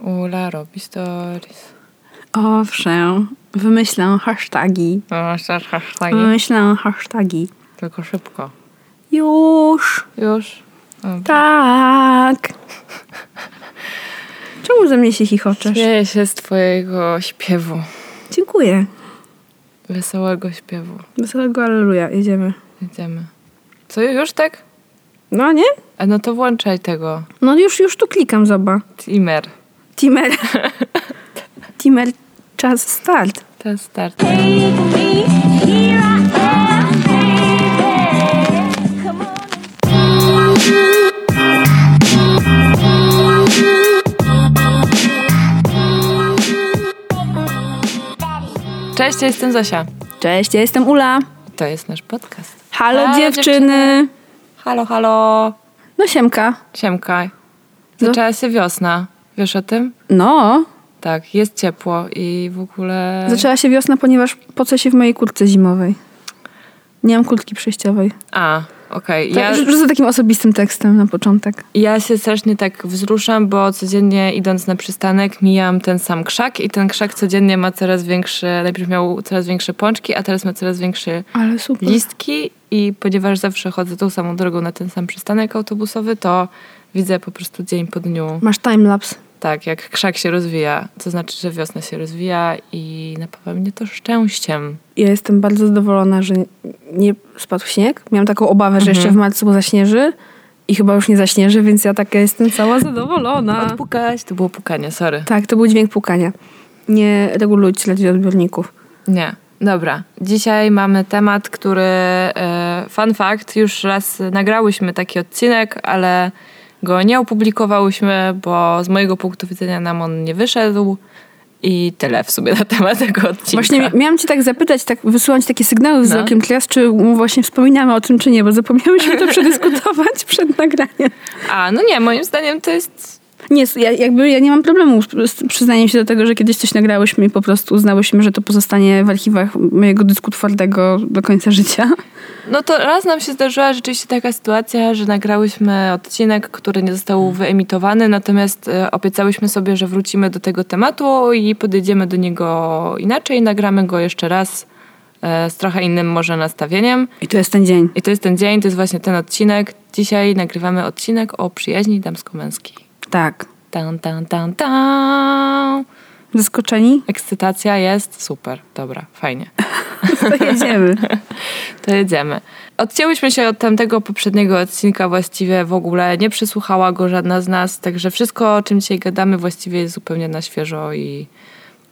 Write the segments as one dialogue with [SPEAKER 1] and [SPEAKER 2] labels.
[SPEAKER 1] Ula robi stories.
[SPEAKER 2] Owszem, wymyślę hasztagi.
[SPEAKER 1] Też hasztagi?
[SPEAKER 2] Wymyślę hasztagi.
[SPEAKER 1] Tylko szybko.
[SPEAKER 2] Już.
[SPEAKER 1] Już? Dobra.
[SPEAKER 2] Tak. Czemu ze mnie się chichoczesz?
[SPEAKER 1] Śmieję się z twojego śpiewu.
[SPEAKER 2] Dziękuję.
[SPEAKER 1] Wesołego śpiewu.
[SPEAKER 2] Wesołego Alleluja. Jedziemy.
[SPEAKER 1] Jedziemy. Co, już tak?
[SPEAKER 2] No nie?
[SPEAKER 1] A no to włączaj tego.
[SPEAKER 2] No już, już tu klikam, zoba.
[SPEAKER 1] Timer.
[SPEAKER 2] Timer. Timer, czas start.
[SPEAKER 1] Jest start. Cześć, ja jestem Zosia.
[SPEAKER 2] Cześć, ja jestem Ula.
[SPEAKER 1] To jest nasz podcast.
[SPEAKER 2] Halo,
[SPEAKER 1] Halo,
[SPEAKER 2] dziewczyny.
[SPEAKER 1] Halo, halo.
[SPEAKER 2] No siemka.
[SPEAKER 1] Siemka. Zaczęła się wiosna. Wiesz o tym?
[SPEAKER 2] No,
[SPEAKER 1] Tak, jest ciepło i w ogóle...
[SPEAKER 2] zaczęła się wiosna, ponieważ po co się w mojej kurtce zimowej? Nie mam kurtki przejściowej.
[SPEAKER 1] A, okej.
[SPEAKER 2] Ja...
[SPEAKER 1] Ja,
[SPEAKER 2] Rzucę takim osobistym tekstem na początek.
[SPEAKER 1] ja się strasznie tak wzruszam, bo codziennie idąc na przystanek mijam ten sam krzak i ten krzak codziennie ma coraz większe, najpierw miał coraz większe pączki, a teraz ma coraz większe listki i ponieważ zawsze chodzę tą samą drogą na ten sam przystanek autobusowy, to widzę po prostu dzień po dniu,
[SPEAKER 2] Masz timelapse.
[SPEAKER 1] Tak, jak krzak się rozwija. To znaczy, że wiosna się rozwija i napawa mnie to szczęściem.
[SPEAKER 2] Ja jestem bardzo zadowolona, że nie spadł śnieg. Miałam taką obawę, że jeszcze w marcu zaśnieży i chyba już nie zaśnieży, więc ja taka jestem cała zadowolona.
[SPEAKER 1] Odpukać, to było pukanie, sorry.
[SPEAKER 2] Tak, to był dźwięk pukania. Nie regulujcie leci odbiorników.
[SPEAKER 1] Nie. Dobra, dzisiaj mamy temat, który, e, fun fact, już raz nagrałyśmy taki odcinek, ale go nie opublikowałyśmy, bo z mojego punktu widzenia nam on nie wyszedł i tyle w sumie na temat tego odcinka.
[SPEAKER 2] Właśnie mi- miałam cię tak zapytać, tak wysyłać takie sygnały z
[SPEAKER 1] No.
[SPEAKER 2] trias, czy właśnie wspominamy o tym, czy nie, bo zapomniałyśmy to przedyskutować przed nagraniem.
[SPEAKER 1] A, no nie, moim zdaniem to jest...
[SPEAKER 2] Nie, ja, jakby ja nie mam problemu z przyznaniem się do tego, że kiedyś coś nagrałyśmy i po prostu uznałyśmy, że to pozostanie w archiwach mojego dysku twardego do końca życia.
[SPEAKER 1] No to raz nam się zdarzyła rzeczywiście taka sytuacja, że nagrałyśmy odcinek, który nie został wyemitowany, natomiast e, obiecałyśmy sobie, że wrócimy do tego tematu i podejdziemy do niego inaczej, nagramy go jeszcze raz e, z trochę innym może nastawieniem.
[SPEAKER 2] I to jest ten dzień.
[SPEAKER 1] I to jest ten dzień, to jest właśnie ten odcinek. Dzisiaj nagrywamy odcinek o przyjaźni damsko-męskiej.
[SPEAKER 2] Tak.
[SPEAKER 1] Tan, tan, tan, tan.
[SPEAKER 2] Zaskoczeni?
[SPEAKER 1] Ekscytacja jest super, dobra, fajnie.
[SPEAKER 2] To jedziemy.
[SPEAKER 1] To jedziemy. Odcięłyśmy się od tamtego poprzedniego odcinka, właściwie w ogóle nie przysłuchała go żadna z nas, także wszystko, o czym dzisiaj gadamy, właściwie jest zupełnie na świeżo i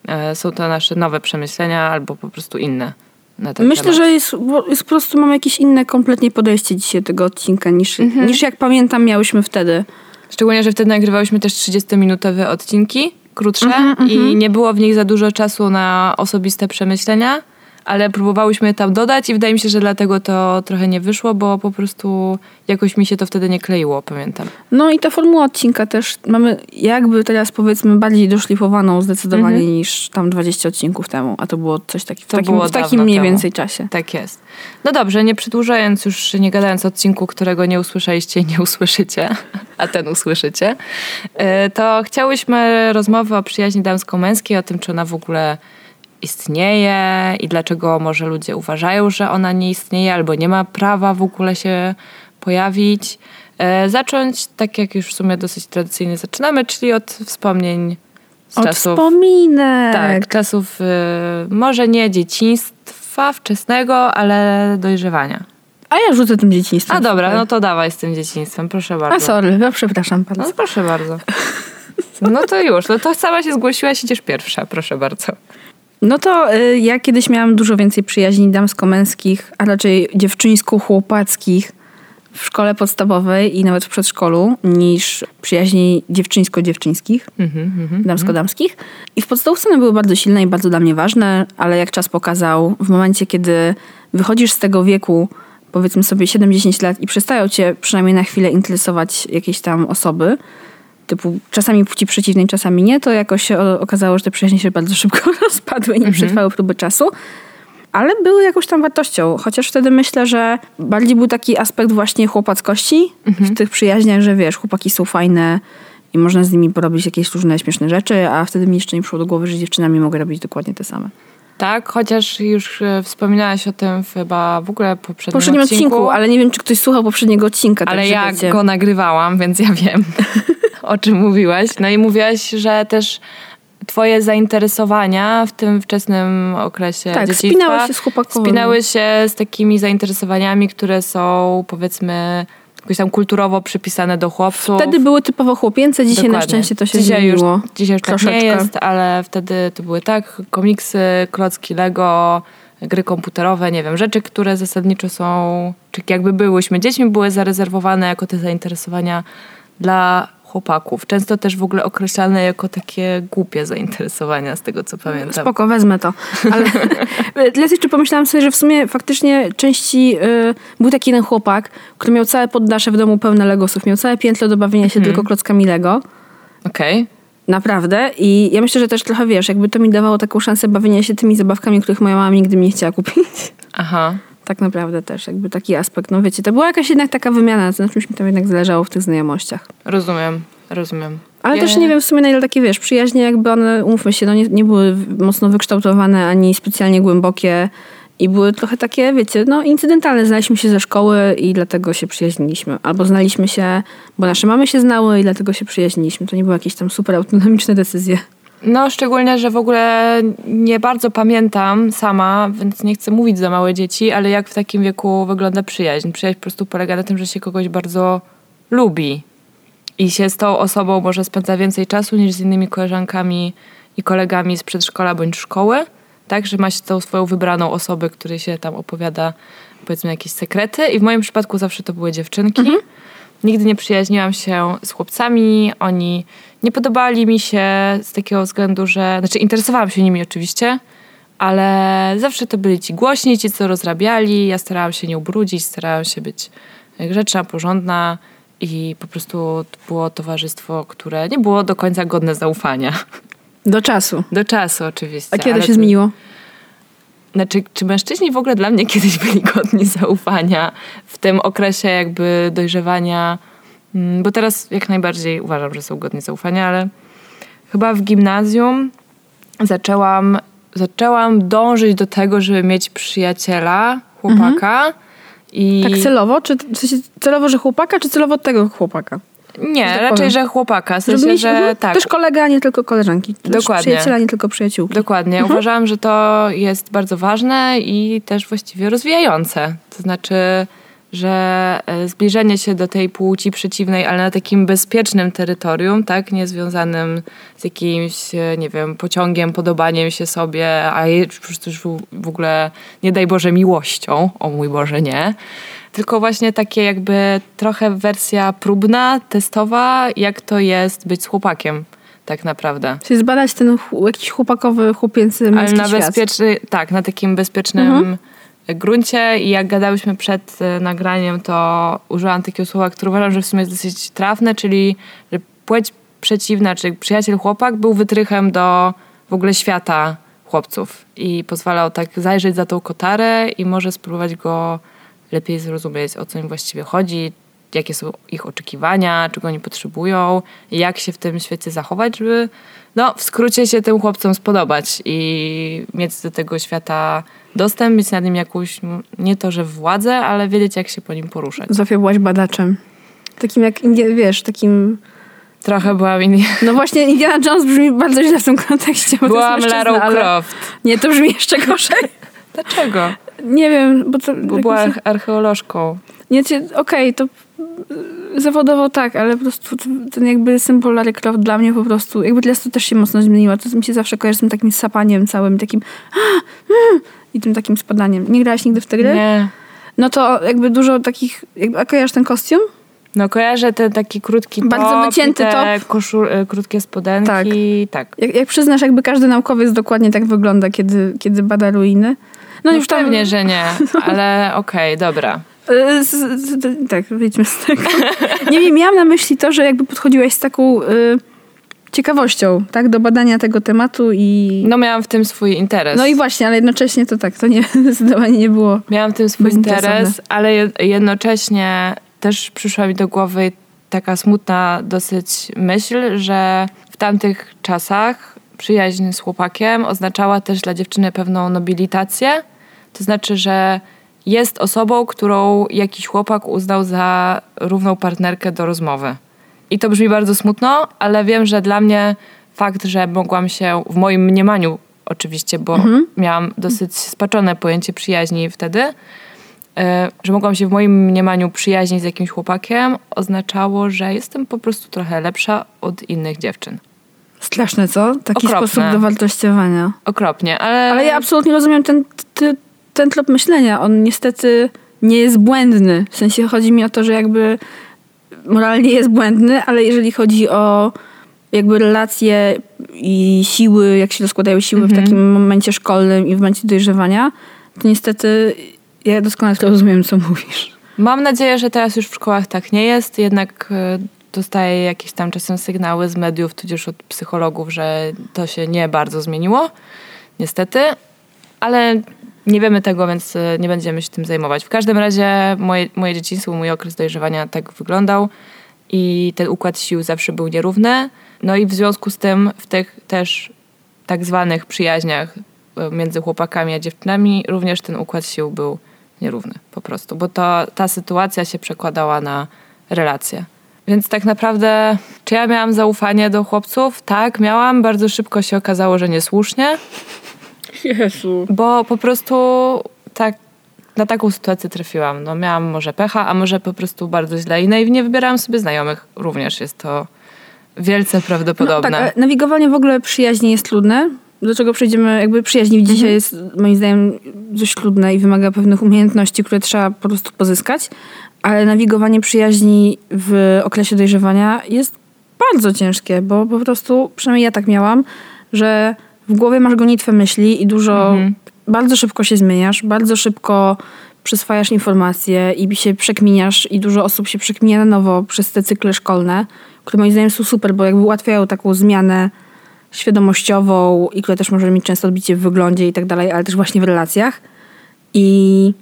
[SPEAKER 1] e, są to nasze nowe przemyślenia albo po prostu inne
[SPEAKER 2] Myślę,
[SPEAKER 1] temat.
[SPEAKER 2] że jest, jest po prostu mam jakieś inne kompletnie podejście dzisiaj tego odcinka niż, niż jak pamiętam miałyśmy wtedy.
[SPEAKER 1] Szczególnie, że wtedy nagrywałyśmy też 30-minutowe odcinki, krótsze
[SPEAKER 2] Mhm,
[SPEAKER 1] i nie było w nich za dużo czasu na osobiste przemyślenia, ale próbowałyśmy tam dodać i wydaje mi się, że dlatego to trochę nie wyszło, bo po prostu jakoś mi się to wtedy nie kleiło, pamiętam.
[SPEAKER 2] No i ta formuła odcinka też mamy jakby teraz powiedzmy bardziej doszlifowaną zdecydowanie niż tam 20 odcinków temu, a to było coś takiego w
[SPEAKER 1] To
[SPEAKER 2] takim,
[SPEAKER 1] było
[SPEAKER 2] w takim mniej
[SPEAKER 1] temu.
[SPEAKER 2] więcej czasie.
[SPEAKER 1] Tak jest. No dobrze, nie przedłużając już, nie gadając o odcinku, którego nie usłyszeliście i nie usłyszycie, a ten usłyszycie, y, to chciałyśmy rozmowy o przyjaźni damsko-męskiej, o tym, czy ona w ogóle istnieje i dlaczego może ludzie uważają, że ona nie istnieje albo nie ma prawa w ogóle się pojawić. Y, Zacząć tak, jak już w sumie dosyć tradycyjnie zaczynamy, czyli od wspomnień z
[SPEAKER 2] Od
[SPEAKER 1] czasów...
[SPEAKER 2] wspominek.
[SPEAKER 1] Tak, czasów y, może nie dzieciństwa wczesnego, ale dojrzewania.
[SPEAKER 2] A ja rzucę tym dzieciństwem.
[SPEAKER 1] A dobra, no to dawaj z tym dzieciństwem, proszę bardzo.
[SPEAKER 2] A sorry, ja przepraszam bardzo.
[SPEAKER 1] No proszę bardzo. No to już, no to sama się zgłosiłaś, idziesz pierwsza, proszę bardzo.
[SPEAKER 2] No to y, ja kiedyś miałam dużo więcej przyjaźni damsko-męskich, a raczej dziewczyńsko-chłopackich w szkole podstawowej i nawet w przedszkolu, niż przyjaźni dziewczyńsko-dziewczyńskich,
[SPEAKER 1] Mhm, mhm.
[SPEAKER 2] damsko-damskich. I w podstawówce one były bardzo silne i bardzo dla mnie ważne, ale jak czas pokazał, w momencie, kiedy wychodzisz z tego wieku, powiedzmy sobie 7-10 lat i przestają cię przynajmniej na chwilę interesować jakieś tam osoby, typu czasami płci przeciwnej, czasami nie, to jakoś się okazało, że te przyjaźnie się bardzo szybko rozpadły i nie przetrwały próby czasu. Ale były jakąś tam wartością, chociaż wtedy myślę, że bardziej był taki aspekt właśnie chłopackości w tych przyjaźniach, że wiesz, chłopaki są fajne i można z nimi porobić jakieś różne śmieszne rzeczy, a wtedy mi jeszcze nie przyszło do głowy, że z dziewczynami mogę robić dokładnie te same.
[SPEAKER 1] Tak, chociaż już e, wspominałaś o tym chyba w ogóle poprzednim,
[SPEAKER 2] poprzednim odcinku, ale nie wiem, czy ktoś słuchał poprzedniego odcinka.
[SPEAKER 1] Ale
[SPEAKER 2] także
[SPEAKER 1] ja
[SPEAKER 2] wiecie.
[SPEAKER 1] go nagrywałam, więc ja wiem, o czym mówiłaś. No i mówiłaś, że też twoje zainteresowania w tym wczesnym okresie
[SPEAKER 2] Tak,
[SPEAKER 1] dzieciństwa
[SPEAKER 2] spinały się z chłopakowymi.
[SPEAKER 1] spinały się z takimi zainteresowaniami, które są powiedzmy jakoś tam kulturowo przypisane do chłopców.
[SPEAKER 2] Wtedy były typowo chłopięce, dzisiaj na
[SPEAKER 1] Dokładnie.
[SPEAKER 2] szczęście to się
[SPEAKER 1] dzisiaj
[SPEAKER 2] zmieniło.
[SPEAKER 1] Już, dzisiaj już tak nie
[SPEAKER 2] Troszeczkę.
[SPEAKER 1] jest, ale wtedy to były tak komiksy, klocki Lego, gry komputerowe, nie wiem, rzeczy, które zasadniczo są, czy jakby byłyśmy dziećmi, były zarezerwowane jako te zainteresowania dla chłopaków. Często też w ogóle określane jako takie głupie zainteresowania, z tego co pamiętam.
[SPEAKER 2] Spoko, wezmę to. Ale tyle jeszcze pomyślałam sobie, że w sumie faktycznie części y, był taki jeden chłopak, który miał całe poddasze w domu pełne Legosów, miał całe piętro do bawienia się tylko klockami Lego.
[SPEAKER 1] Okej.
[SPEAKER 2] Naprawdę. I ja myślę, że też trochę wiesz, jakby to mi dawało taką szansę bawienia się tymi zabawkami, których moja mama nigdy mi nie chciała kupić.
[SPEAKER 1] Aha.
[SPEAKER 2] Tak naprawdę też, jakby taki aspekt. No wiecie, to była jakaś jednak taka wymiana, to znaczy mi tam jednak zależało w tych znajomościach.
[SPEAKER 1] Rozumiem, rozumiem.
[SPEAKER 2] Ale
[SPEAKER 1] Ja-
[SPEAKER 2] też nie wiem w sumie na ile takie, wiesz, przyjaźnie jakby one, umówmy się, no nie, nie były mocno wykształtowane, ani specjalnie głębokie i były trochę takie, wiecie, no incydentalne. Znaliśmy się ze szkoły i dlatego się przyjaźniliśmy. Albo znaliśmy się, bo nasze mamy się znały i dlatego się przyjaźniliśmy. To nie były jakieś tam super autonomiczne decyzje.
[SPEAKER 1] No, szczególnie, że w ogóle nie bardzo pamiętam sama, więc nie chcę mówić za małe dzieci, ale jak w takim wieku wygląda przyjaźń. Przyjaźń po prostu polega na tym, że się kogoś bardzo lubi i się z tą osobą może spędza więcej czasu niż z innymi koleżankami i kolegami z przedszkola bądź szkoły. Tak, że ma się tą swoją wybraną osobę, której się tam opowiada powiedzmy jakieś sekrety i w moim przypadku zawsze to były dziewczynki. Nigdy nie przyjaźniłam się z chłopcami, oni nie podobali mi się z takiego względu, że. Znaczy, interesowałam się nimi oczywiście, ale zawsze to byli ci głośni, ci, co rozrabiali. Ja starałam się nie ubrudzić, starałam się być grzeczna, porządna i po prostu było towarzystwo, które nie było do końca godne zaufania.
[SPEAKER 2] Do czasu.
[SPEAKER 1] Do czasu oczywiście.
[SPEAKER 2] A kiedy się
[SPEAKER 1] to-
[SPEAKER 2] zmieniło?
[SPEAKER 1] Znaczy, czy mężczyźni w ogóle dla mnie kiedyś byli godni zaufania w tym okresie jakby dojrzewania? Mm, Bo teraz jak najbardziej uważam, że są godni zaufania, ale chyba w gimnazjum zaczęłam, zaczęłam dążyć do tego, żeby mieć przyjaciela, chłopaka. I
[SPEAKER 2] Tak celowo? Czy w sensie celowo, że chłopaka, czy celowo tego chłopaka?
[SPEAKER 1] nie,
[SPEAKER 2] tak
[SPEAKER 1] raczej,
[SPEAKER 2] powiem.
[SPEAKER 1] że chłopaka. W
[SPEAKER 2] Żeby
[SPEAKER 1] sensie,
[SPEAKER 2] mieć
[SPEAKER 1] że
[SPEAKER 2] mhm,
[SPEAKER 1] tak.
[SPEAKER 2] też kolega, a nie tylko koleżanki. Też
[SPEAKER 1] Dokładnie.
[SPEAKER 2] Przyjaciela, a nie tylko przyjaciółki.
[SPEAKER 1] Dokładnie. Uważałam, że to jest bardzo ważne i też właściwie rozwijające. To znaczy, że e, zbliżenie się do tej płci przeciwnej, ale na takim bezpiecznym terytorium, tak, nie związanym z jakimś, e, nie wiem, pociągiem, podobaniem się sobie, a je- po prostu już w- ogóle, nie daj Boże, miłością, o mój Boże, nie. Tylko właśnie takie jakby trochę wersja próbna, testowa, jak to jest być z chłopakiem, tak naprawdę.
[SPEAKER 2] Czyli zbadać ten ch- jakiś chłopakowy, chłopięcy
[SPEAKER 1] Ale na
[SPEAKER 2] świat.
[SPEAKER 1] bezpieczny, tak, na takim bezpiecznym
[SPEAKER 2] Mhm.
[SPEAKER 1] Gruncie i jak gadałyśmy przed e, nagraniem, to użyłam takiego słowa, które uważam, że w sumie jest dosyć trafne, czyli że płeć przeciwna, czyli przyjaciel chłopak był wytrychem do w ogóle świata chłopców i pozwalał tak zajrzeć za tą kotarę i może spróbować go lepiej zrozumieć, o co im właściwie chodzi, jakie są ich oczekiwania, czego oni potrzebują, jak się w tym świecie zachować, żeby no, w skrócie się tym chłopcom spodobać i mieć do tego świata dostęp, mieć nad nim jakąś, nie to, że władzę, ale wiedzieć, jak się po nim poruszać.
[SPEAKER 2] Zofia byłaś badaczem. Takim jak, wiesz, takim...
[SPEAKER 1] Trochę byłam, in...
[SPEAKER 2] No właśnie Indiana Jones brzmi bardzo źle w tym kontekście. Bo to
[SPEAKER 1] byłam Larą
[SPEAKER 2] ale-
[SPEAKER 1] Croft.
[SPEAKER 2] Nie, to brzmi jeszcze gorzej.
[SPEAKER 1] Dlaczego?
[SPEAKER 2] Nie wiem, bo to...
[SPEAKER 1] Bo była arche- archeolożką.
[SPEAKER 2] Nie, okej, to y, zawodowo tak, ale po prostu ten jakby symbol Larry Croft dla mnie po prostu, jakby to też się mocno zmieniło. To mi się zawsze kojarzy z tym takim sapaniem całym, takim i tym takim spadaniem. Nie grałaś nigdy w gry?
[SPEAKER 1] Nie.
[SPEAKER 2] No to jakby dużo takich, jakby, a kojarzysz ten kostium?
[SPEAKER 1] No kojarzę ten taki krótki top,
[SPEAKER 2] Bardzo wycięty
[SPEAKER 1] te
[SPEAKER 2] top.
[SPEAKER 1] Koszul, e, krótkie spodenki. Tak.
[SPEAKER 2] Jak, jak przyznasz, jakby każdy naukowiec dokładnie tak wygląda, kiedy, kiedy bada ruiny. No,
[SPEAKER 1] No
[SPEAKER 2] już tam...
[SPEAKER 1] pewnie, że nie, ale okej, dobra.
[SPEAKER 2] Y, z- z- z- Tak, wyjdźmy z tego. Nie wiem, miałam na myśli to, że jakby podchodziłaś z taką y, ciekawością, tak, do badania tego tematu i...
[SPEAKER 1] No miałam w tym swój interes.
[SPEAKER 2] No i właśnie, ale jednocześnie to tak, to nie, zdecydowanie nie było.
[SPEAKER 1] Miałam w tym swój interes, ale je- jednocześnie też przyszła mi do głowy taka smutna dosyć myśl, że w tamtych czasach przyjaźń z chłopakiem oznaczała też dla dziewczyny pewną nobilitację. To znaczy, że jest osobą, którą jakiś chłopak uznał za równą partnerkę do rozmowy. I to brzmi bardzo smutno, ale wiem, że dla mnie fakt, że mogłam się w moim mniemaniu oczywiście, bo miałam dosyć spaczone pojęcie przyjaźni wtedy, e, że mogłam się w moim mniemaniu przyjaźnić z jakimś chłopakiem, oznaczało, że jestem po prostu trochę lepsza od innych dziewczyn.
[SPEAKER 2] Straszne, co? Taki
[SPEAKER 1] Okropne.
[SPEAKER 2] sposób dowartościowania.
[SPEAKER 1] Okropnie, ale...
[SPEAKER 2] Ale ja absolutnie rozumiem ten, ty, ten trop myślenia. On niestety nie jest błędny. W sensie chodzi mi o to, że jakby moralnie jest błędny, ale jeżeli chodzi o jakby relacje i siły, jak się rozkładają siły w takim momencie szkolnym i w momencie dojrzewania, to niestety ja doskonale rozumiem, co mówisz.
[SPEAKER 1] Mam nadzieję, że teraz już w szkołach tak nie jest, jednak e, dostaję jakieś tam czasem sygnały z mediów, tudzież od psychologów, że to się nie bardzo zmieniło, niestety, ale nie wiemy tego, więc e, nie będziemy się tym zajmować. W każdym razie moje, moje dzieciństwo, mój okres dojrzewania tak wyglądał i ten układ sił zawsze był nierówny. No i w związku z tym w tych też tak zwanych przyjaźniach e, między chłopakami a dziewczynami również ten układ sił był nierówny po prostu, bo to, ta sytuacja się przekładała na relacje. Więc tak naprawdę, czy ja miałam zaufanie do chłopców? Tak, miałam. Bardzo szybko się okazało, że niesłusznie,
[SPEAKER 2] Jezu.
[SPEAKER 1] bo po prostu tak na taką sytuację trafiłam. No, miałam może pecha, a może po prostu bardzo źle i naiwnie wybierałam sobie znajomych. Również jest to wielce prawdopodobne.
[SPEAKER 2] No, tak, nawigowanie w ogóle przyjaźni jest trudne. Do czego przejdziemy, jakby przyjaźni dzisiaj jest moim zdaniem dość trudne i wymaga pewnych umiejętności, które trzeba po prostu pozyskać. Ale nawigowanie przyjaźni w okresie dojrzewania jest bardzo ciężkie, bo po prostu, przynajmniej ja tak miałam, że w głowie masz gonitwę myśli i dużo, bardzo szybko się zmieniasz, bardzo szybko przyswajasz informacje i się przekminiasz i dużo osób się przekminia na nowo przez te cykle szkolne, które moim zdaniem są super, bo jakby ułatwiają taką zmianę świadomościową i która też może mieć często odbicie w wyglądzie i tak dalej, ale też właśnie w relacjach. I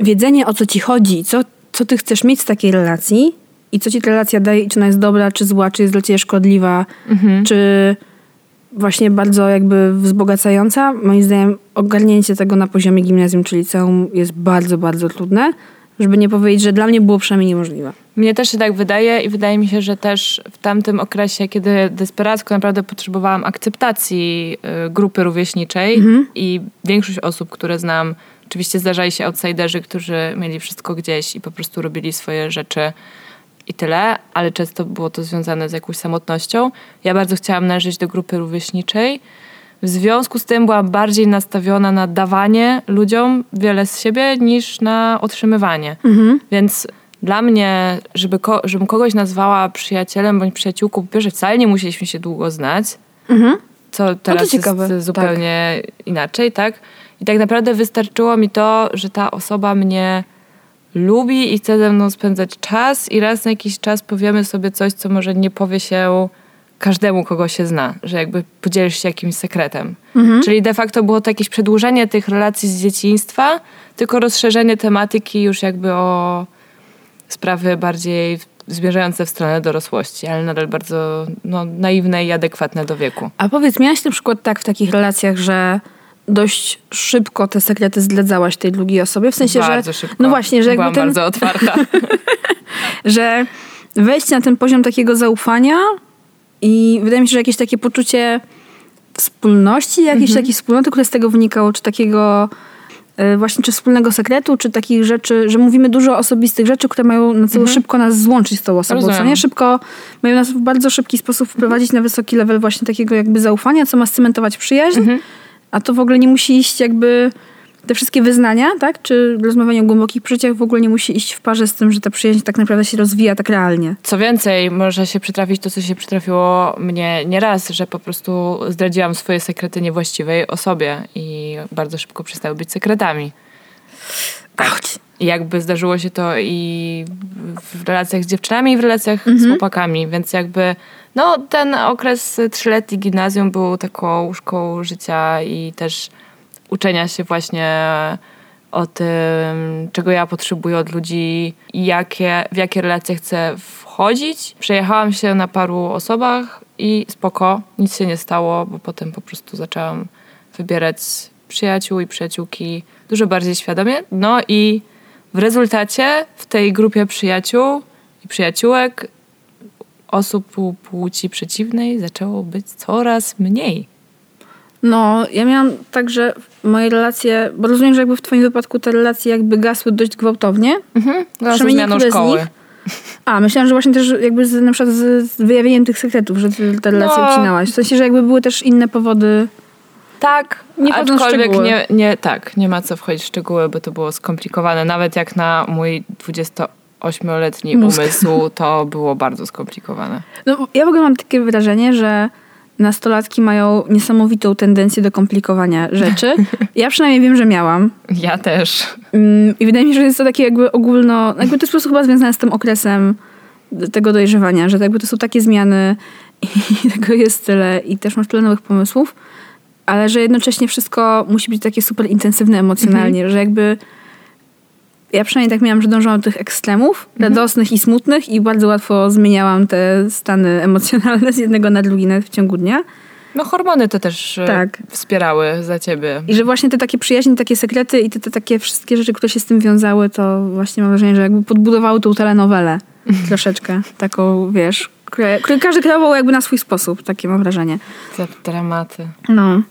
[SPEAKER 2] wiedzenie o co ci chodzi, co, co ty chcesz mieć z takiej relacji i co ci ta relacja daje, czy ona jest dobra, czy zła, czy jest dla ciebie szkodliwa, czy właśnie bardzo jakby wzbogacająca. Moim zdaniem ogarnięcie tego na poziomie gimnazjum, czyli liceum jest bardzo, bardzo trudne, żeby nie powiedzieć, że dla mnie było przynajmniej niemożliwe.
[SPEAKER 1] Mnie też się tak wydaje i wydaje mi się, że też w tamtym okresie, kiedy desperacko naprawdę potrzebowałam akceptacji y, grupy rówieśniczej i większość osób, które znam, oczywiście zdarzali się outsiderzy, którzy mieli wszystko gdzieś i po prostu robili swoje rzeczy i tyle, ale często było to związane z jakąś samotnością. Ja bardzo chciałam należeć do grupy rówieśniczej. W związku z tym byłam bardziej nastawiona na dawanie ludziom wiele z siebie niż na otrzymywanie. Więc dla mnie, żeby ko- żebym kogoś nazwała przyjacielem bądź przyjaciółką, po pierwsze wcale nie musieliśmy się długo znać, co teraz
[SPEAKER 2] ciekawe,
[SPEAKER 1] jest zupełnie inaczej, tak? I tak naprawdę wystarczyło mi to, że ta osoba mnie lubi i chce ze mną spędzać czas i raz na jakiś czas powiemy sobie coś, co może nie powie się każdemu, kogo się zna, że jakby podzielisz się jakimś sekretem. Czyli de facto było to jakieś przedłużenie tych relacji z dzieciństwa, tylko rozszerzenie tematyki już jakby o sprawy bardziej zmierzające w stronę dorosłości, ale nadal bardzo no, naiwne i adekwatne do wieku.
[SPEAKER 2] A powiedz, miałaś na przykład tak w takich relacjach, że dość szybko te sekrety zdradzałaś tej drugiej osobie? W sensie,
[SPEAKER 1] bardzo
[SPEAKER 2] że...
[SPEAKER 1] szybko.
[SPEAKER 2] No właśnie, że jakby
[SPEAKER 1] Byłam
[SPEAKER 2] ten,
[SPEAKER 1] bardzo otwarta.
[SPEAKER 2] że wejść na ten poziom takiego zaufania i wydaje mi się, że jakieś takie poczucie wspólności, jakieś
[SPEAKER 1] Mhm.
[SPEAKER 2] takie wspólnoty, które z tego wynikało, czy takiego y, właśnie, czy wspólnego sekretu, czy takich rzeczy, że mówimy dużo osobistych rzeczy, które mają na celu szybko nas złączyć z tą osobą, co
[SPEAKER 1] Mhm. Rozumiem.
[SPEAKER 2] nie? Szybko, mają nas w bardzo szybki sposób wprowadzić na wysoki level właśnie takiego jakby zaufania, co ma scementować przyjaźń,
[SPEAKER 1] Mhm.
[SPEAKER 2] A to w ogóle nie musi iść jakby te wszystkie wyznania, tak? Czy rozmawianie o głębokich przeżyciach w ogóle nie musi iść w parze z tym, że ta przyjaźń tak naprawdę się rozwija tak realnie.
[SPEAKER 1] Co więcej, może się przytrafić to, co się przytrafiło mnie nieraz, że po prostu zdradziłam swoje sekrety niewłaściwej osobie i bardzo szybko przestały być sekretami. I jakby zdarzyło się to i w relacjach z dziewczynami, i w relacjach z chłopakami, więc jakby no ten okres trzyletni gimnazjum był taką łóżką życia i też uczenia się właśnie o tym, czego ja potrzebuję od ludzi, jakie, w jakie relacje chcę wchodzić. Przejechałam się na paru osobach i spoko, nic się nie stało, bo potem po prostu zaczęłam wybierać przyjaciół i przyjaciółki dużo bardziej świadomie. No i w rezultacie w tej grupie przyjaciół i przyjaciółek osób pł- płci przeciwnej zaczęło być coraz mniej.
[SPEAKER 2] No, ja miałam tak, że moje relacje, bo rozumiem, że jakby w twoim wypadku te relacje jakby gasły dość gwałtownie.
[SPEAKER 1] Mhm.
[SPEAKER 2] Przynajmniej niektóre z
[SPEAKER 1] szkoły.
[SPEAKER 2] nich. A, myślałam, że właśnie też jakby z, na przykład z, z wyjawieniem tych sekretów, że te relacje
[SPEAKER 1] No.
[SPEAKER 2] ucinałaś. W sensie, że jakby były też inne powody.
[SPEAKER 1] Tak,
[SPEAKER 2] Nie
[SPEAKER 1] aczkolwiek nie, nie, tak, nie ma co wchodzić w szczegóły, bo to było skomplikowane. Nawet jak na mój 28-letni
[SPEAKER 2] Mózg.
[SPEAKER 1] umysł, to było bardzo skomplikowane.
[SPEAKER 2] No, ja w ogóle mam takie wrażenie, że nastolatki mają niesamowitą tendencję do komplikowania rzeczy. Ja przynajmniej wiem, że miałam.
[SPEAKER 1] Ja też.
[SPEAKER 2] Mm, I wydaje mi się, że jest to takie jakby ogólno, jakby to jest po prostu chyba związane z tym okresem tego dojrzewania, że jakby to są takie zmiany i tego jest tyle i też masz tyle nowych pomysłów, ale że jednocześnie wszystko musi być takie super intensywne emocjonalnie, że jakby ja przynajmniej tak miałam, że dążyłam do tych ekstremów, radosnych i smutnych i bardzo łatwo zmieniałam te stany emocjonalne z jednego na drugi nawet w ciągu dnia.
[SPEAKER 1] No hormony to też e,
[SPEAKER 2] Tak.
[SPEAKER 1] wspierały za ciebie.
[SPEAKER 2] I że właśnie te takie przyjaźnie, takie sekrety i te, te takie wszystkie rzeczy, które się z tym wiązały, to właśnie mam wrażenie, że jakby podbudowały tą telenowelę troszeczkę. Taką, wiesz, które, które każdy kreował jakby na swój sposób, takie mam wrażenie.
[SPEAKER 1] Te dramaty.
[SPEAKER 2] No.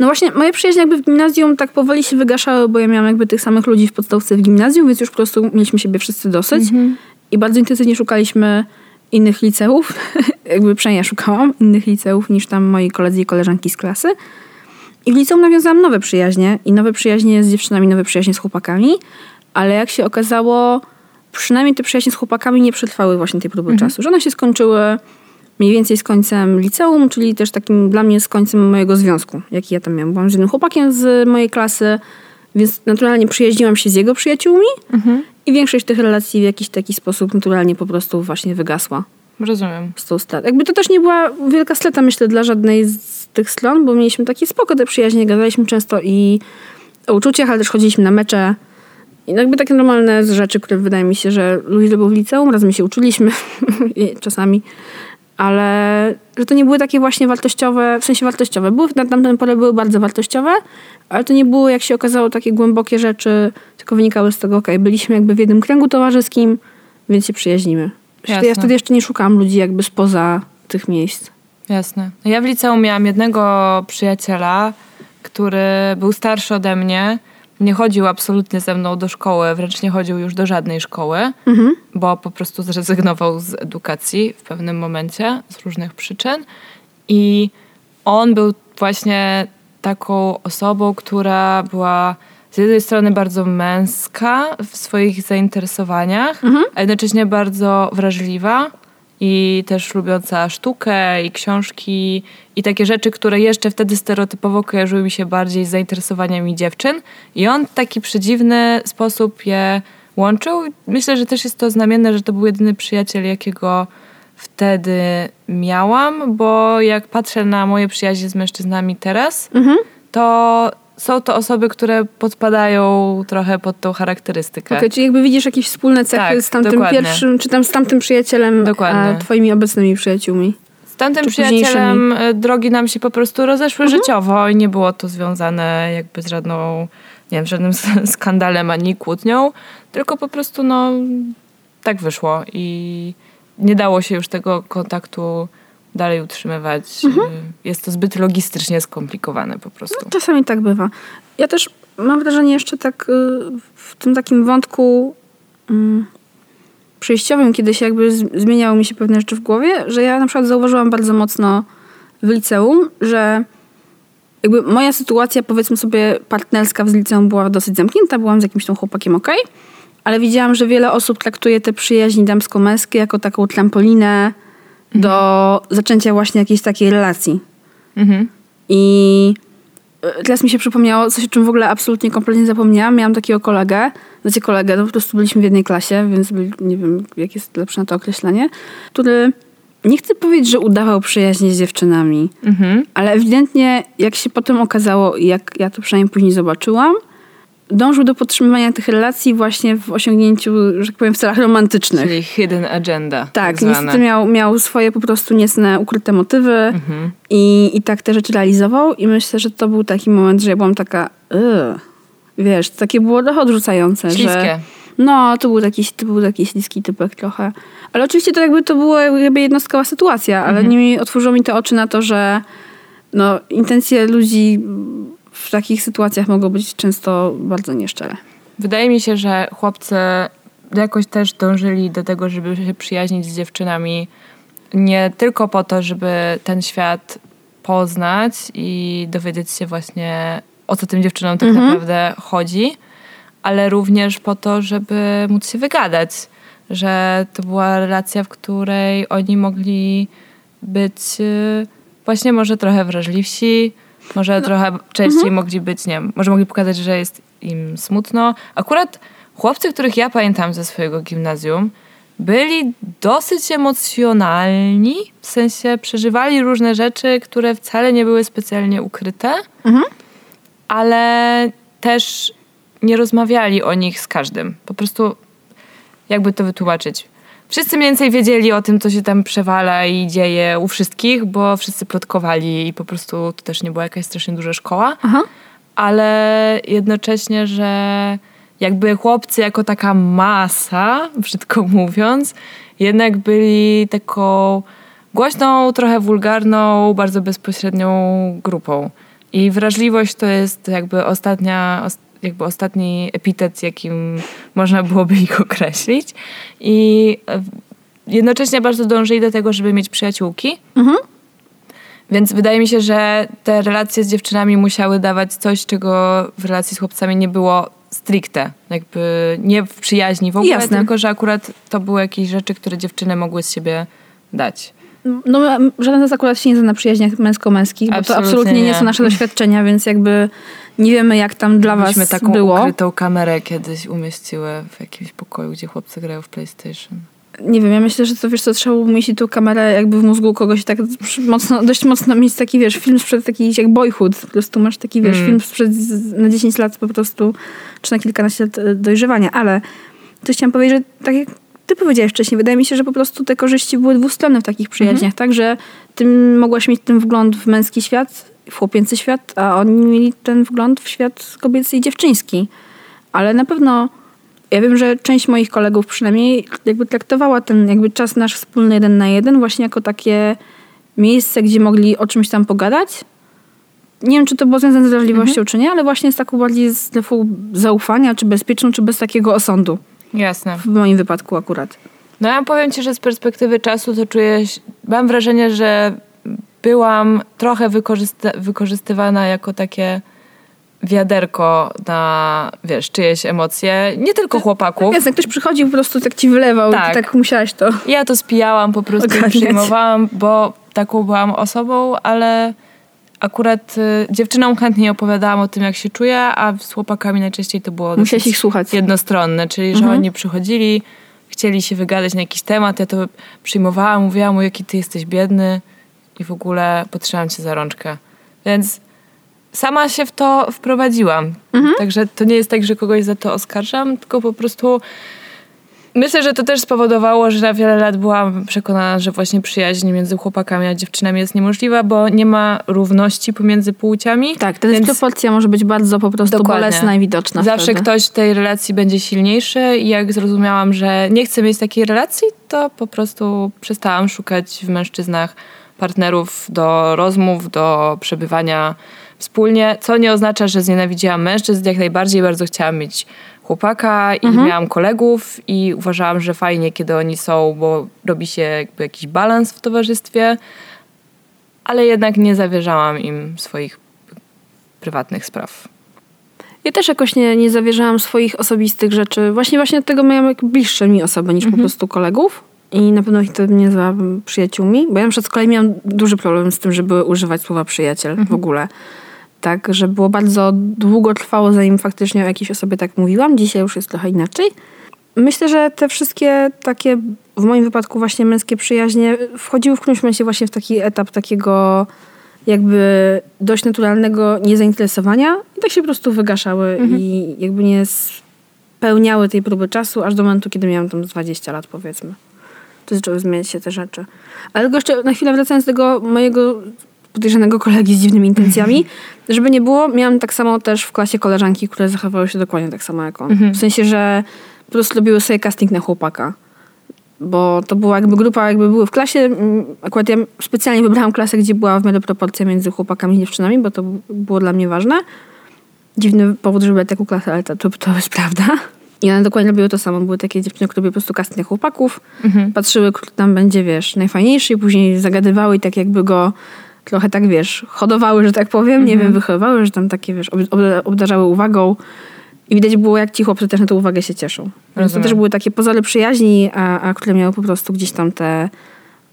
[SPEAKER 2] No właśnie, moje przyjaźnie jakby w gimnazjum tak powoli się wygaszały, bo ja miałam jakby tych samych ludzi w podstawce w gimnazjum, więc już po prostu mieliśmy siebie wszyscy dosyć. I bardzo intensywnie szukaliśmy innych liceów. jakby przynajmniej ja szukałam innych liceów niż tam moi koledzy i koleżanki z klasy. I w liceum nawiązałam nowe przyjaźnie. I nowe przyjaźnie z dziewczynami, nowe przyjaźnie z chłopakami. Ale jak się okazało, przynajmniej te przyjaźnie z chłopakami nie przetrwały właśnie tej próby czasu. Że one się skończyły mniej więcej z końcem liceum, czyli też takim dla mnie z końcem mojego związku, jaki ja tam miałam. Byłam z jednym chłopakiem z mojej klasy, więc naturalnie przyjaźniłam się z jego przyjaciółmi i większość tych relacji w jakiś taki sposób naturalnie po prostu właśnie wygasła
[SPEAKER 1] Rozumiem.
[SPEAKER 2] z tą strat. Jakby to też nie była wielka strata, myślę, dla żadnej z tych stron, bo mieliśmy takie spoko te przyjaźnie, gadaliśmy często i o uczuciach, ale też chodziliśmy na mecze. I jakby takie normalne rzeczy, które wydaje mi się, że ludzie robią w liceum, razem się uczyliśmy czasami, ale że to nie były takie właśnie wartościowe, w sensie wartościowe. Były na tamten porę były bardzo wartościowe, ale to nie było, jak się okazało, takie głębokie rzeczy, tylko wynikały z tego, okej, byliśmy jakby w jednym kręgu towarzyskim, więc się przyjaźnimy. Ja
[SPEAKER 1] Jasne.
[SPEAKER 2] wtedy jeszcze nie szukałam ludzi jakby spoza tych miejsc.
[SPEAKER 1] Jasne. Ja w liceum miałam jednego przyjaciela, który był starszy ode mnie. Nie chodził absolutnie ze mną do szkoły, wręcz nie chodził już do żadnej szkoły, bo po prostu zrezygnował z edukacji w pewnym momencie z różnych przyczyn. I on był właśnie taką osobą, która była z jednej strony bardzo męska w swoich zainteresowaniach, a jednocześnie bardzo wrażliwa i też lubiąca sztukę i książki i takie rzeczy, które jeszcze wtedy stereotypowo kojarzyły mi się bardziej z zainteresowaniami dziewczyn. I on w taki przedziwny sposób je łączył. Myślę, że też jest to znamienne, że to był jedyny przyjaciel, jakiego wtedy miałam, bo jak patrzę na moje przyjaźnie z mężczyznami teraz, to są to osoby, które podpadają trochę pod tą charakterystykę.
[SPEAKER 2] Okej, czyli jakby widzisz jakieś wspólne cechy
[SPEAKER 1] Tak,
[SPEAKER 2] z tamtym
[SPEAKER 1] dokładnie.
[SPEAKER 2] pierwszym, czy tam z tamtym przyjacielem,
[SPEAKER 1] Dokładnie.
[SPEAKER 2] a twoimi obecnymi przyjaciółmi.
[SPEAKER 1] Z tamtym przyjacielem e, drogi nam się po prostu rozeszły
[SPEAKER 2] Mhm.
[SPEAKER 1] życiowo i nie było to związane jakby z żadną, nie wiem, żadnym skandalem ani kłótnią, tylko po prostu no tak wyszło i nie dało się już tego kontaktu dalej utrzymywać.
[SPEAKER 2] Mhm.
[SPEAKER 1] Y, Jest to zbyt logistycznie skomplikowane po prostu.
[SPEAKER 2] Czasami tak bywa. Ja też mam wrażenie jeszcze tak y, w tym takim wątku mm, przejściowym, kiedy się jakby zmieniały mi się pewne rzeczy w głowie, że ja na przykład zauważyłam bardzo mocno w liceum, że jakby moja sytuacja, powiedzmy sobie, partnerska w liceum była dosyć zamknięta, byłam z jakimś tam chłopakiem okej, ale widziałam, że wiele osób traktuje te przyjaźni damsko-męskie jako taką trampolinę do zaczęcia właśnie jakiejś takiej relacji.
[SPEAKER 1] Mhm.
[SPEAKER 2] I e, teraz mi się przypomniało coś, o czym w ogóle absolutnie kompletnie zapomniałam. Miałam takiego kolegę, znaczy kolegę, no po prostu byliśmy w jednej klasie, więc byli, nie wiem, jak jest lepsze na to określenie, który nie chcę powiedzieć, że udawał przyjaźnie z dziewczynami,
[SPEAKER 1] Mhm.
[SPEAKER 2] ale ewidentnie, jak się potem okazało jak ja to przynajmniej później zobaczyłam, dążył do podtrzymywania tych relacji właśnie w osiągnięciu, że tak powiem, w celach romantycznych.
[SPEAKER 1] Czyli hidden agenda.
[SPEAKER 2] Tak,
[SPEAKER 1] zwane.
[SPEAKER 2] niestety miał, miał swoje po prostu niecne, ukryte motywy
[SPEAKER 1] Mhm.
[SPEAKER 2] i, i tak te rzeczy realizował i myślę, że to był taki moment, że ja byłam taka wiesz, takie było trochę odrzucające, że
[SPEAKER 1] Śliskie.
[SPEAKER 2] no, to był taki, to był taki śliski typek trochę. Ale oczywiście to jakby to była jakby jednostkowa sytuacja, ale
[SPEAKER 1] Mhm.
[SPEAKER 2] nie otworzyło mi to oczy na to, że no, intencje ludzi w takich sytuacjach mogą być często bardzo nieszczere.
[SPEAKER 1] Wydaje mi się, że chłopcy jakoś też dążyli do tego, żeby się przyjaźnić z dziewczynami nie tylko po to, żeby ten świat poznać i dowiedzieć się właśnie o co tym dziewczynom tak naprawdę chodzi, ale również po to, żeby móc się wygadać, że to była relacja, w której oni mogli być y, właśnie może trochę wrażliwsi, może trochę częściej mogli być, nie wiem, może mogli pokazać, że jest im smutno. Akurat chłopcy, których ja pamiętam ze swojego gimnazjum, byli dosyć emocjonalni, w sensie przeżywali różne rzeczy, które wcale nie były specjalnie ukryte, ale też nie rozmawiali o nich z każdym. Po prostu, jakby to wytłumaczyć. Wszyscy mniej więcej wiedzieli o tym, co się tam przewala i dzieje u wszystkich, bo wszyscy plotkowali i po prostu to też nie była jakaś strasznie duża szkoła
[SPEAKER 2] Aha.
[SPEAKER 1] ale jednocześnie, że jakby chłopcy jako taka masa, brzydko mówiąc, jednak byli taką głośną, trochę wulgarną, bardzo bezpośrednią grupą. I wrażliwość to jest jakby ostatnia, os- jakby ostatni epitet, jakim można byłoby ich określić. I e, jednocześnie bardzo dążyli do tego, żeby mieć przyjaciółki. Więc wydaje mi się, że te relacje z dziewczynami musiały dawać coś, czego w relacji z chłopcami nie było stricte. Jakby nie w przyjaźni w ogóle,
[SPEAKER 2] Jasne.
[SPEAKER 1] tylko że akurat to były jakieś rzeczy, które dziewczyny mogły z siebie dać.
[SPEAKER 2] No, żaden z nas akurat się nie zna na przyjaźniach męsko-męskich, bo to
[SPEAKER 1] Absolutnie
[SPEAKER 2] absolutnie nie
[SPEAKER 1] nie.
[SPEAKER 2] są nasze doświadczenia, więc jakby nie wiemy, jak tam dla was
[SPEAKER 1] Myśmy taką
[SPEAKER 2] było.
[SPEAKER 1] ukrytą kamerę kiedyś umieściły w jakimś pokoju, gdzie chłopcy grają w PlayStation.
[SPEAKER 2] Nie wiem, ja myślę, że to wiesz co, trzeba umieścić tą kamerę jakby w mózgu kogoś tak mocno, dość mocno mieć taki, wiesz, film sprzed taki jak Boyhood. Po prostu masz taki, wiesz,
[SPEAKER 1] Mm.
[SPEAKER 2] film sprzed na 10 lat po prostu, czy na kilkanaście lat e, dojrzewania, ale coś chciałam powiedzieć, że tak jak ty powiedziałeś wcześniej, wydaje mi się, że po prostu te korzyści były dwustronne w takich przyjaźniach, tak, że ty mogłaś mieć ten wgląd w męski świat, chłopięcy świat, a oni mieli ten wgląd w świat kobiecy i dziewczyński. Ale na pewno ja wiem, że część moich kolegów przynajmniej jakby traktowała ten jakby czas nasz wspólny jeden na jeden właśnie jako takie miejsce, gdzie mogli o czymś tam pogadać. Nie wiem, czy to było związane z wrażliwością, czy nie, ale właśnie z taką bardziej taką zaufania, czy bezpieczną, czy bez takiego osądu.
[SPEAKER 1] Jasne.
[SPEAKER 2] W moim wypadku akurat.
[SPEAKER 1] No ja powiem ci, że z perspektywy czasu to czuję, się- mam wrażenie, że byłam trochę wykorzysta- wykorzystywana jako takie wiaderko na, wiesz, czyjeś emocje. Nie tylko chłopaków.
[SPEAKER 2] Jasne, ktoś przychodził po prostu tak ci wylewał
[SPEAKER 1] Tak.
[SPEAKER 2] i tak musiałaś to...
[SPEAKER 1] Ja to spijałam, po prostu i
[SPEAKER 2] Ogarniać.
[SPEAKER 1] przyjmowałam, bo taką byłam osobą, ale akurat y, dziewczynom chętnie opowiadałam o tym, jak się czuję, a z chłopakami najczęściej to było
[SPEAKER 2] Musiałaś
[SPEAKER 1] dosyć
[SPEAKER 2] ich słuchać.
[SPEAKER 1] jednostronne, czyli że oni przychodzili, chcieli się wygadać na jakiś temat, ja to przyjmowałam, mówiłam mu, jaki ty jesteś biedny i w ogóle potrzebam cię za rączkę. Więc sama się w to wprowadziłam. Także to nie jest tak, że kogoś za to oskarżam, tylko po prostu myślę, że to też spowodowało, że na wiele lat byłam przekonana, że właśnie przyjaźń między chłopakami a dziewczynami jest niemożliwa, bo nie ma równości pomiędzy płciami.
[SPEAKER 2] Tak, ta dysproporcja może być bardzo po prostu
[SPEAKER 1] Dokładnie.
[SPEAKER 2] bolesna i widoczna
[SPEAKER 1] Zawsze
[SPEAKER 2] wtedy.
[SPEAKER 1] ktoś w tej relacji będzie silniejszy i jak zrozumiałam, że nie chcę mieć takiej relacji, to po prostu przestałam szukać w mężczyznach partnerów do rozmów, do przebywania wspólnie, co nie oznacza, że znienawidziłam mężczyzn, jak najbardziej bardzo chciałam mieć chłopaka i miałam kolegów i uważałam, że fajnie, kiedy oni są, bo robi się jakby jakiś balans w towarzystwie, ale jednak nie zawierzałam im swoich prywatnych spraw.
[SPEAKER 2] Ja też jakoś nie, nie zawierzałam swoich osobistych rzeczy. Właśnie właśnie dlatego miałam jak bliższe mi osoby niż po prostu kolegów. I na pewno ich to nie nazwałabym przyjaciółmi. Bo ja na przykład z kolei miałam duży problem z tym, żeby używać słowa przyjaciel w ogóle. Tak, że było bardzo długo trwało, zanim faktycznie o jakiejś osobie tak mówiłam. Dzisiaj już jest trochę inaczej. Myślę, że te wszystkie takie, w moim wypadku właśnie męskie przyjaźnie, wchodziły w którymś momencie właśnie w taki etap takiego jakby dość naturalnego niezainteresowania i tak się po prostu wygaszały i jakby nie spełniały tej próby czasu, aż do momentu, kiedy miałam tam z 20 lat powiedzmy. To zaczęły zmieniać się te rzeczy. Ale tylko jeszcze na chwilę wracając do tego mojego podejrzanego kolegi z dziwnymi intencjami, żeby nie było, miałam tak samo też w klasie koleżanki, które zachowały się dokładnie tak samo jak on. W sensie, że po prostu robiły sobie casting na chłopaka. Bo to była jakby grupa, jakby były w klasie. mm, Akurat ja specjalnie wybrałam klasę, gdzie była w miarę proporcja między chłopakami i dziewczynami, bo to było dla mnie ważne. Dziwny powód, żeby taką klasę, ale to, to, to jest prawda. I one dokładnie robiły to samo. Były takie dziewczyny, które robiły po prostu casting chłopaków. Patrzyły, kto tam będzie, wiesz, najfajniejszy i później zagadywały i tak jakby go trochę tak, wiesz, hodowały, że tak powiem. Nie wiem, wychowywały, że tam takie, wiesz, ob- ob- obdarzały uwagą. I widać było, jak ci chłopcy też na tę uwagę się cieszą. Więc to też były takie pozory przyjaźni, a, a które miały po prostu gdzieś tam te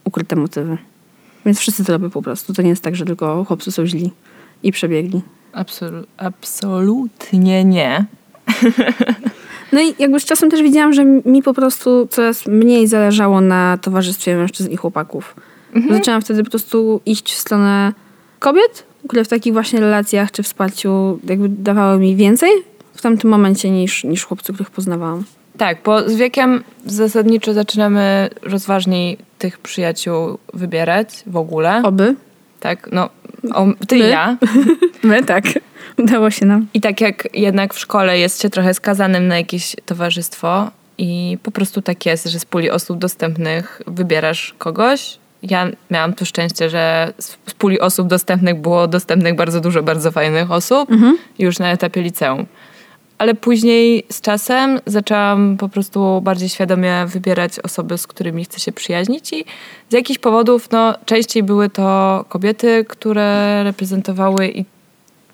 [SPEAKER 2] ukryte motywy. Więc wszyscy to robią po prostu. To nie jest tak, że tylko chłopcy są źli i przebiegli.
[SPEAKER 1] Absolu- absolutnie nie.
[SPEAKER 2] No i jakby z czasem też widziałam, że mi po prostu coraz mniej zależało na towarzystwie mężczyzn i chłopaków. Zaczęłam wtedy po prostu iść w stronę kobiet, które w takich właśnie relacjach czy wsparciu jakby dawały mi więcej w tamtym momencie niż, niż chłopcy, których poznawałam.
[SPEAKER 1] Tak, bo z wiekiem zasadniczo zaczynamy rozważniej tych przyjaciół wybierać w ogóle.
[SPEAKER 2] Oby.
[SPEAKER 1] Tak, no, o, ty
[SPEAKER 2] My?
[SPEAKER 1] i ja.
[SPEAKER 2] My tak. Udało się nam.
[SPEAKER 1] I tak jak jednak w szkole jest się trochę skazanym na jakieś towarzystwo i po prostu tak jest, że z puli osób dostępnych wybierasz kogoś. Ja miałam to szczęście, że z puli osób dostępnych było dostępnych bardzo dużo bardzo fajnych osób już na etapie liceum. Ale później z czasem zaczęłam po prostu bardziej świadomie wybierać osoby, z którymi chcę się przyjaźnić i z jakichś powodów no, częściej były to kobiety, które reprezentowały i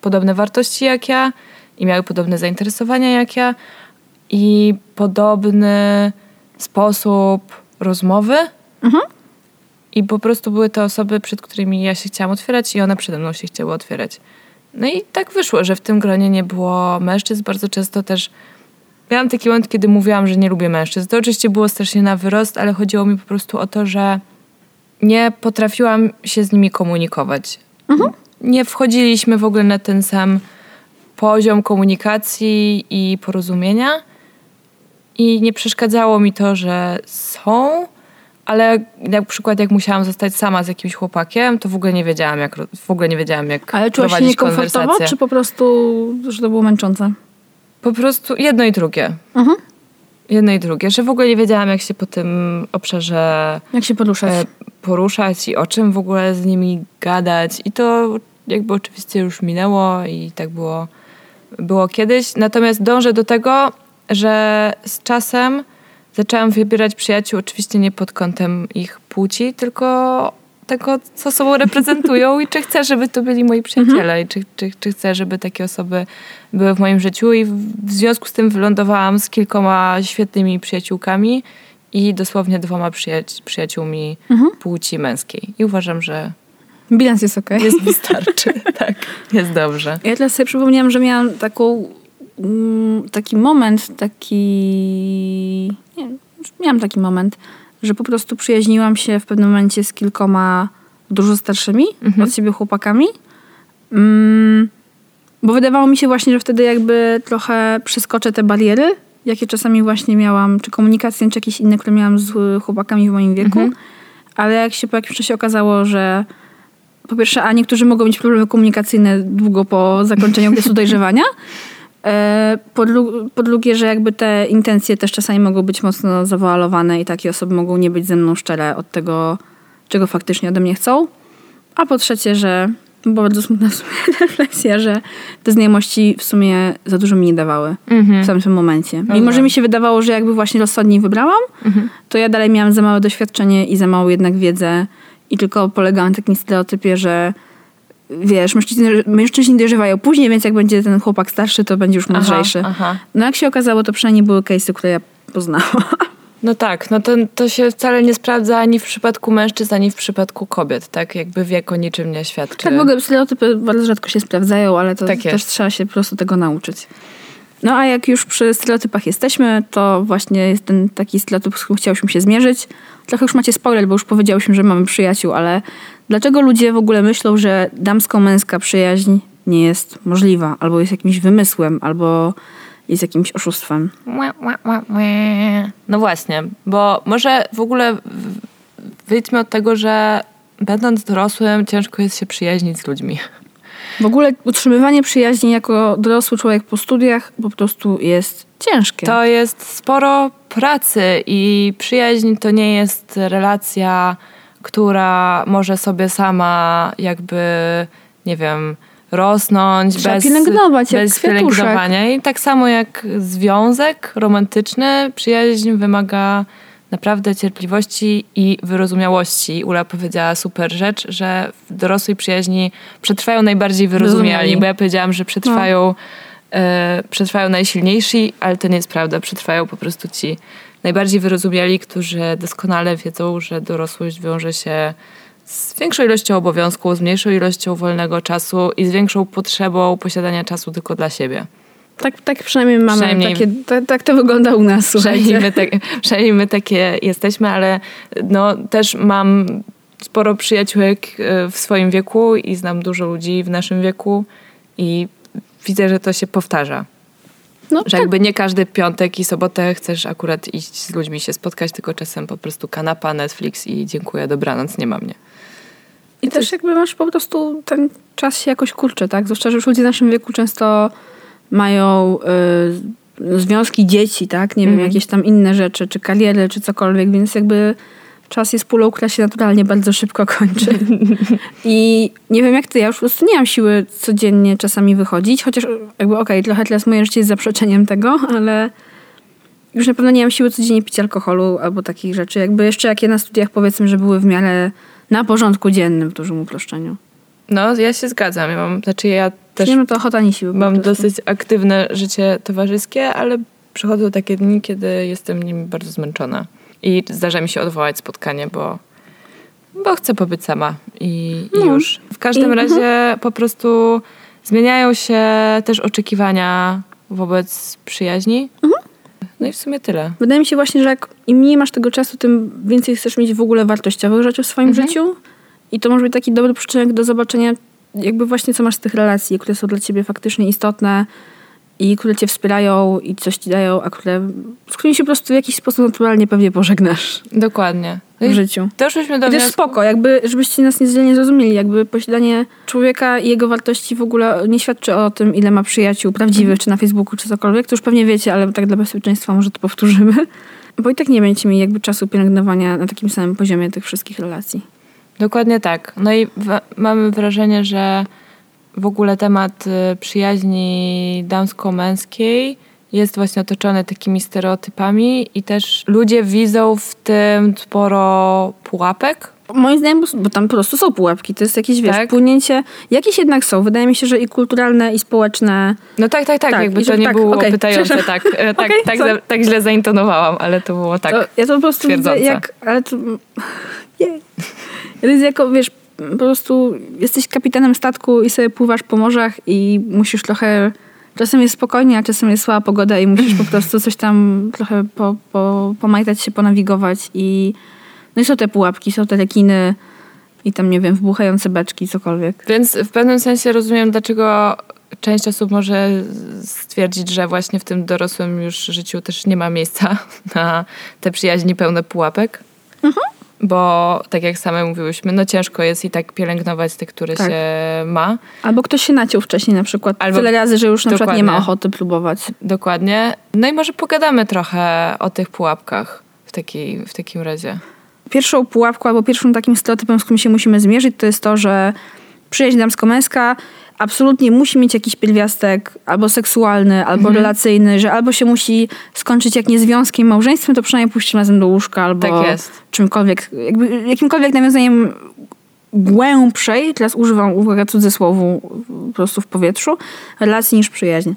[SPEAKER 1] podobne wartości jak ja i miały podobne zainteresowania jak ja i podobny sposób rozmowy. I po prostu były to osoby, przed którymi ja się chciałam otwierać i one przede mną się chciały otwierać. No i tak wyszło, że w tym gronie nie było mężczyzn. Bardzo często też miałam taki moment, kiedy mówiłam, że nie lubię mężczyzn. To oczywiście było strasznie na wyrost, ale chodziło mi po prostu o to, że nie potrafiłam się z nimi komunikować. Nie wchodziliśmy w ogóle na ten sam poziom komunikacji i porozumienia. I nie przeszkadzało mi to, że są, ale na przykład jak musiałam zostać sama z jakimś chłopakiem, to w ogóle nie wiedziałam, jak, w ogóle nie wiedziałam, jak
[SPEAKER 2] Ale czułaś się niekomfortowo, czy po prostu, że to było męczące?
[SPEAKER 1] Po prostu jedno i drugie.
[SPEAKER 2] Mhm.
[SPEAKER 1] Jedno i drugie, że w ogóle nie wiedziałam, jak się po tym obszarze
[SPEAKER 2] Jak się poruszać?
[SPEAKER 1] e, poruszać i o czym w ogóle z nimi gadać. I to jakby oczywiście już minęło i tak było, było kiedyś. Natomiast dążę do tego, że z czasem zaczęłam wybierać przyjaciół oczywiście nie pod kątem ich płci, tylko tego, co sobą reprezentują i czy chcę, żeby to byli moi przyjaciele i czy, czy, czy chcę, żeby takie osoby były w moim życiu i w, związku z tym wylądowałam z kilkoma świetnymi przyjaciółkami i dosłownie dwoma przyjaci- przyjaciółmi płci męskiej. I uważam, że
[SPEAKER 2] Bilans jest okej.
[SPEAKER 1] jest wystarczy. tak, jest dobrze.
[SPEAKER 2] Ja teraz sobie przypomniałam, że miałam taką, mm, taki moment, taki... Nie, miałam taki moment, że po prostu przyjaźniłam się w pewnym momencie z kilkoma dużo starszymi od siebie chłopakami. Mm, bo wydawało mi się właśnie, że wtedy jakby trochę przeskoczę te bariery, jakie czasami właśnie miałam, czy komunikację, czy jakieś inne, które miałam z chłopakami w moim wieku. Ale jak się po jakimś czasie okazało, że po pierwsze, a niektórzy mogą mieć problemy komunikacyjne długo po zakończeniu okresu dojrzewania. E, Po, po drugie, że jakby te intencje też czasami mogą być mocno zawoalowane i takie osoby mogą nie być ze mną szczere od tego, czego faktycznie ode mnie chcą. A po trzecie, że była bardzo smutna w sumie refleksja, że te znajomości w sumie za dużo mi nie dawały w samym momencie. Mimo, że mi się wydawało, że jakby właśnie rozsądniej wybrałam, to ja dalej miałam za małe doświadczenie i za małą jednak wiedzę i tylko polegałam na takim stereotypie, że wiesz, mężczyźni, mężczyźni dojrzewają później, więc jak będzie ten chłopak starszy, to będzie już mądrzejszy.
[SPEAKER 1] aha.
[SPEAKER 2] No jak się okazało, to przynajmniej były case'y, które ja poznałam.
[SPEAKER 1] No tak, no to, to się wcale nie sprawdza ani w przypadku mężczyzn, ani w przypadku kobiet, tak? Jakby wiek o niczym nie świadczy.
[SPEAKER 2] Tak w ogóle stereotypy bardzo rzadko się sprawdzają, ale to
[SPEAKER 1] Tak
[SPEAKER 2] też trzeba się po prostu tego nauczyć. No a jak już przy stereotypach jesteśmy, to właśnie jest ten taki stereotyp, z którym chciałyśmy się zmierzyć. Trochę już macie spoiler, bo już powiedziałyśmy, że mamy przyjaciół, ale dlaczego ludzie w ogóle myślą, że damsko-męska przyjaźń nie jest możliwa, albo jest jakimś wymysłem, albo jest jakimś oszustwem?
[SPEAKER 1] No właśnie, bo może w ogóle wyjdźmy od tego, że będąc dorosłym ciężko jest się przyjaźnić z ludźmi.
[SPEAKER 2] W ogóle utrzymywanie przyjaźni jako dorosły człowiek po studiach po prostu jest ciężkie.
[SPEAKER 1] To jest sporo pracy i przyjaźń to nie jest relacja, która może sobie sama jakby, nie wiem, rosnąć
[SPEAKER 2] Trzeba
[SPEAKER 1] bez,
[SPEAKER 2] pielęgnować,
[SPEAKER 1] bez pielęgnowania. I tak samo jak związek romantyczny, przyjaźń wymaga naprawdę cierpliwości i wyrozumiałości. Ula powiedziała super rzecz, że w dorosłej przyjaźni przetrwają najbardziej wyrozumiali, bo ja powiedziałam, że przetrwają, e, przetrwają najsilniejsi, ale to nie jest prawda. Przetrwają po prostu ci najbardziej wyrozumiali, którzy doskonale wiedzą, że dorosłość wiąże się z większą ilością obowiązków, z mniejszą ilością wolnego czasu i z większą potrzebą posiadania czasu tylko dla siebie.
[SPEAKER 2] Tak, tak przynajmniej mamy.
[SPEAKER 1] Przynajmniej-
[SPEAKER 2] Takie, tak, tak to wygląda u nas.
[SPEAKER 1] Przynajmniej my, tak, przynajmniej my takie jesteśmy, ale no, też mam sporo przyjaciółek e, w swoim wieku i znam dużo ludzi w naszym wieku i widzę, że to się powtarza.
[SPEAKER 2] No,
[SPEAKER 1] Że
[SPEAKER 2] tak.
[SPEAKER 1] jakby nie każdy piątek i sobotę chcesz akurat iść z ludźmi się spotkać, tylko czasem po prostu kanapa, Netflix i dziękuję, dobranoc, nie ma mnie.
[SPEAKER 2] I też jakby masz po prostu ten czas się jakoś kurczy, tak? Zwłaszcza, że już ludzie w naszym wieku często mają y, związki dzieci, tak? Nie wiem,
[SPEAKER 1] Mhm.
[SPEAKER 2] jakieś tam inne rzeczy, czy kariery, czy cokolwiek, więc jakby czas jest pulą, która się naturalnie bardzo szybko kończy. I nie wiem jak ty, ja już po prostu nie mam siły codziennie czasami wychodzić, chociaż jakby okej, trochę teraz moje życie jest zaprzeczeniem tego, ale już na pewno nie mam siły codziennie pić alkoholu albo takich rzeczy. Jakby jeszcze jakie na studiach powiedzmy, że były w miarę na porządku dziennym w dużym uproszczeniu.
[SPEAKER 1] No, ja się zgadzam. Ja mam, znaczy ja też
[SPEAKER 2] Nie mam to ochota ani siły.
[SPEAKER 1] mam dosyć aktywne życie towarzyskie, ale przychodzą takie dni, kiedy jestem nim bardzo zmęczona. I zdarza mi się odwołać spotkanie, bo, bo chcę pobyć sama i, i
[SPEAKER 2] No.
[SPEAKER 1] już. W każdym
[SPEAKER 2] I-
[SPEAKER 1] razie po prostu zmieniają się też oczekiwania wobec przyjaźni.
[SPEAKER 2] Mhm.
[SPEAKER 1] No i w sumie tyle.
[SPEAKER 2] Wydaje mi się właśnie, że jak im mniej masz tego czasu, tym więcej chcesz mieć w ogóle wartościowych rzeczy w swoim
[SPEAKER 1] Mhm.
[SPEAKER 2] życiu. I to może być taki dobry przyczynek do zobaczenia jakby właśnie co masz z tych relacji, które są dla ciebie faktycznie istotne i które cię wspierają i coś ci dają, a które, z którymi się po prostu w jakiś sposób naturalnie pewnie pożegnasz
[SPEAKER 1] Dokładnie.
[SPEAKER 2] W życiu.
[SPEAKER 1] doszłyśmy do
[SPEAKER 2] I
[SPEAKER 1] wniosku,
[SPEAKER 2] spoko, jakby, żebyście nas nie zrozumieli, jakby posiadanie człowieka i jego wartości w ogóle nie świadczy o tym, ile ma przyjaciół prawdziwych, czy na Facebooku, czy cokolwiek, to już pewnie wiecie, ale tak dla bezpieczeństwa może to powtórzymy. Bo i tak nie będziecie mieli jakby czasu pielęgnowania na takim samym poziomie tych wszystkich relacji.
[SPEAKER 1] Dokładnie tak. No i w, mamy wrażenie, że w ogóle temat y, przyjaźni damsko-męskiej jest właśnie otoczony takimi stereotypami i też ludzie widzą w tym sporo pułapek.
[SPEAKER 2] Moim zdaniem, bo- tam po prostu są pułapki, to jest jakieś, wiesz,
[SPEAKER 1] Tak.
[SPEAKER 2] płynięcie, jakieś jednak są, wydaje mi się, że i kulturalne, i społeczne.
[SPEAKER 1] No tak, tak, tak,
[SPEAKER 2] Tak,
[SPEAKER 1] jakby to nie
[SPEAKER 2] tak,
[SPEAKER 1] było
[SPEAKER 2] okej,
[SPEAKER 1] pytające, tak, e, tak, tak, za, tak źle zaintonowałam, ale to było tak.
[SPEAKER 2] To, ja to po prostu widzę jak, ale to, nie. Jako, wiesz, po prostu jesteś kapitanem statku i sobie pływasz po morzach i musisz trochę, czasem jest spokojnie, a czasem jest słaba pogoda i musisz po prostu coś tam trochę po, po, pomajtać się, ponawigować i no i są te pułapki, są te rekiny i tam, nie wiem, wbuchające beczki, cokolwiek.
[SPEAKER 1] Więc w pewnym sensie rozumiem, dlaczego część osób może stwierdzić, że właśnie w tym dorosłym już życiu też nie ma miejsca na te przyjaźni pełne pułapek.
[SPEAKER 2] Mhm.
[SPEAKER 1] Bo tak jak same mówiłyśmy, no ciężko jest i tak pielęgnować te, które
[SPEAKER 2] Tak.
[SPEAKER 1] się ma.
[SPEAKER 2] Albo ktoś się naciął wcześniej na przykład
[SPEAKER 1] Albo-
[SPEAKER 2] tyle razy, że już na przykład nie ma ochoty próbować.
[SPEAKER 1] Dokładnie. No i może pogadamy trochę o tych pułapkach w, takiej, w takim razie.
[SPEAKER 2] Pierwszą pułapką albo pierwszym takim stereotypem, z którym się musimy zmierzyć, to jest to, że przyjaźń damsko-męska absolutnie musi mieć jakiś pierwiastek albo seksualny, albo relacyjny, że albo się musi skończyć jak nie związkiem, małżeństwem, to przynajmniej pójść razem do łóżka, albo
[SPEAKER 1] Tak
[SPEAKER 2] czymkolwiek, jakimkolwiek nawiązaniem głębszej, teraz używam uwaga cudzysłowu po prostu w powietrzu, relacji niż przyjaźń.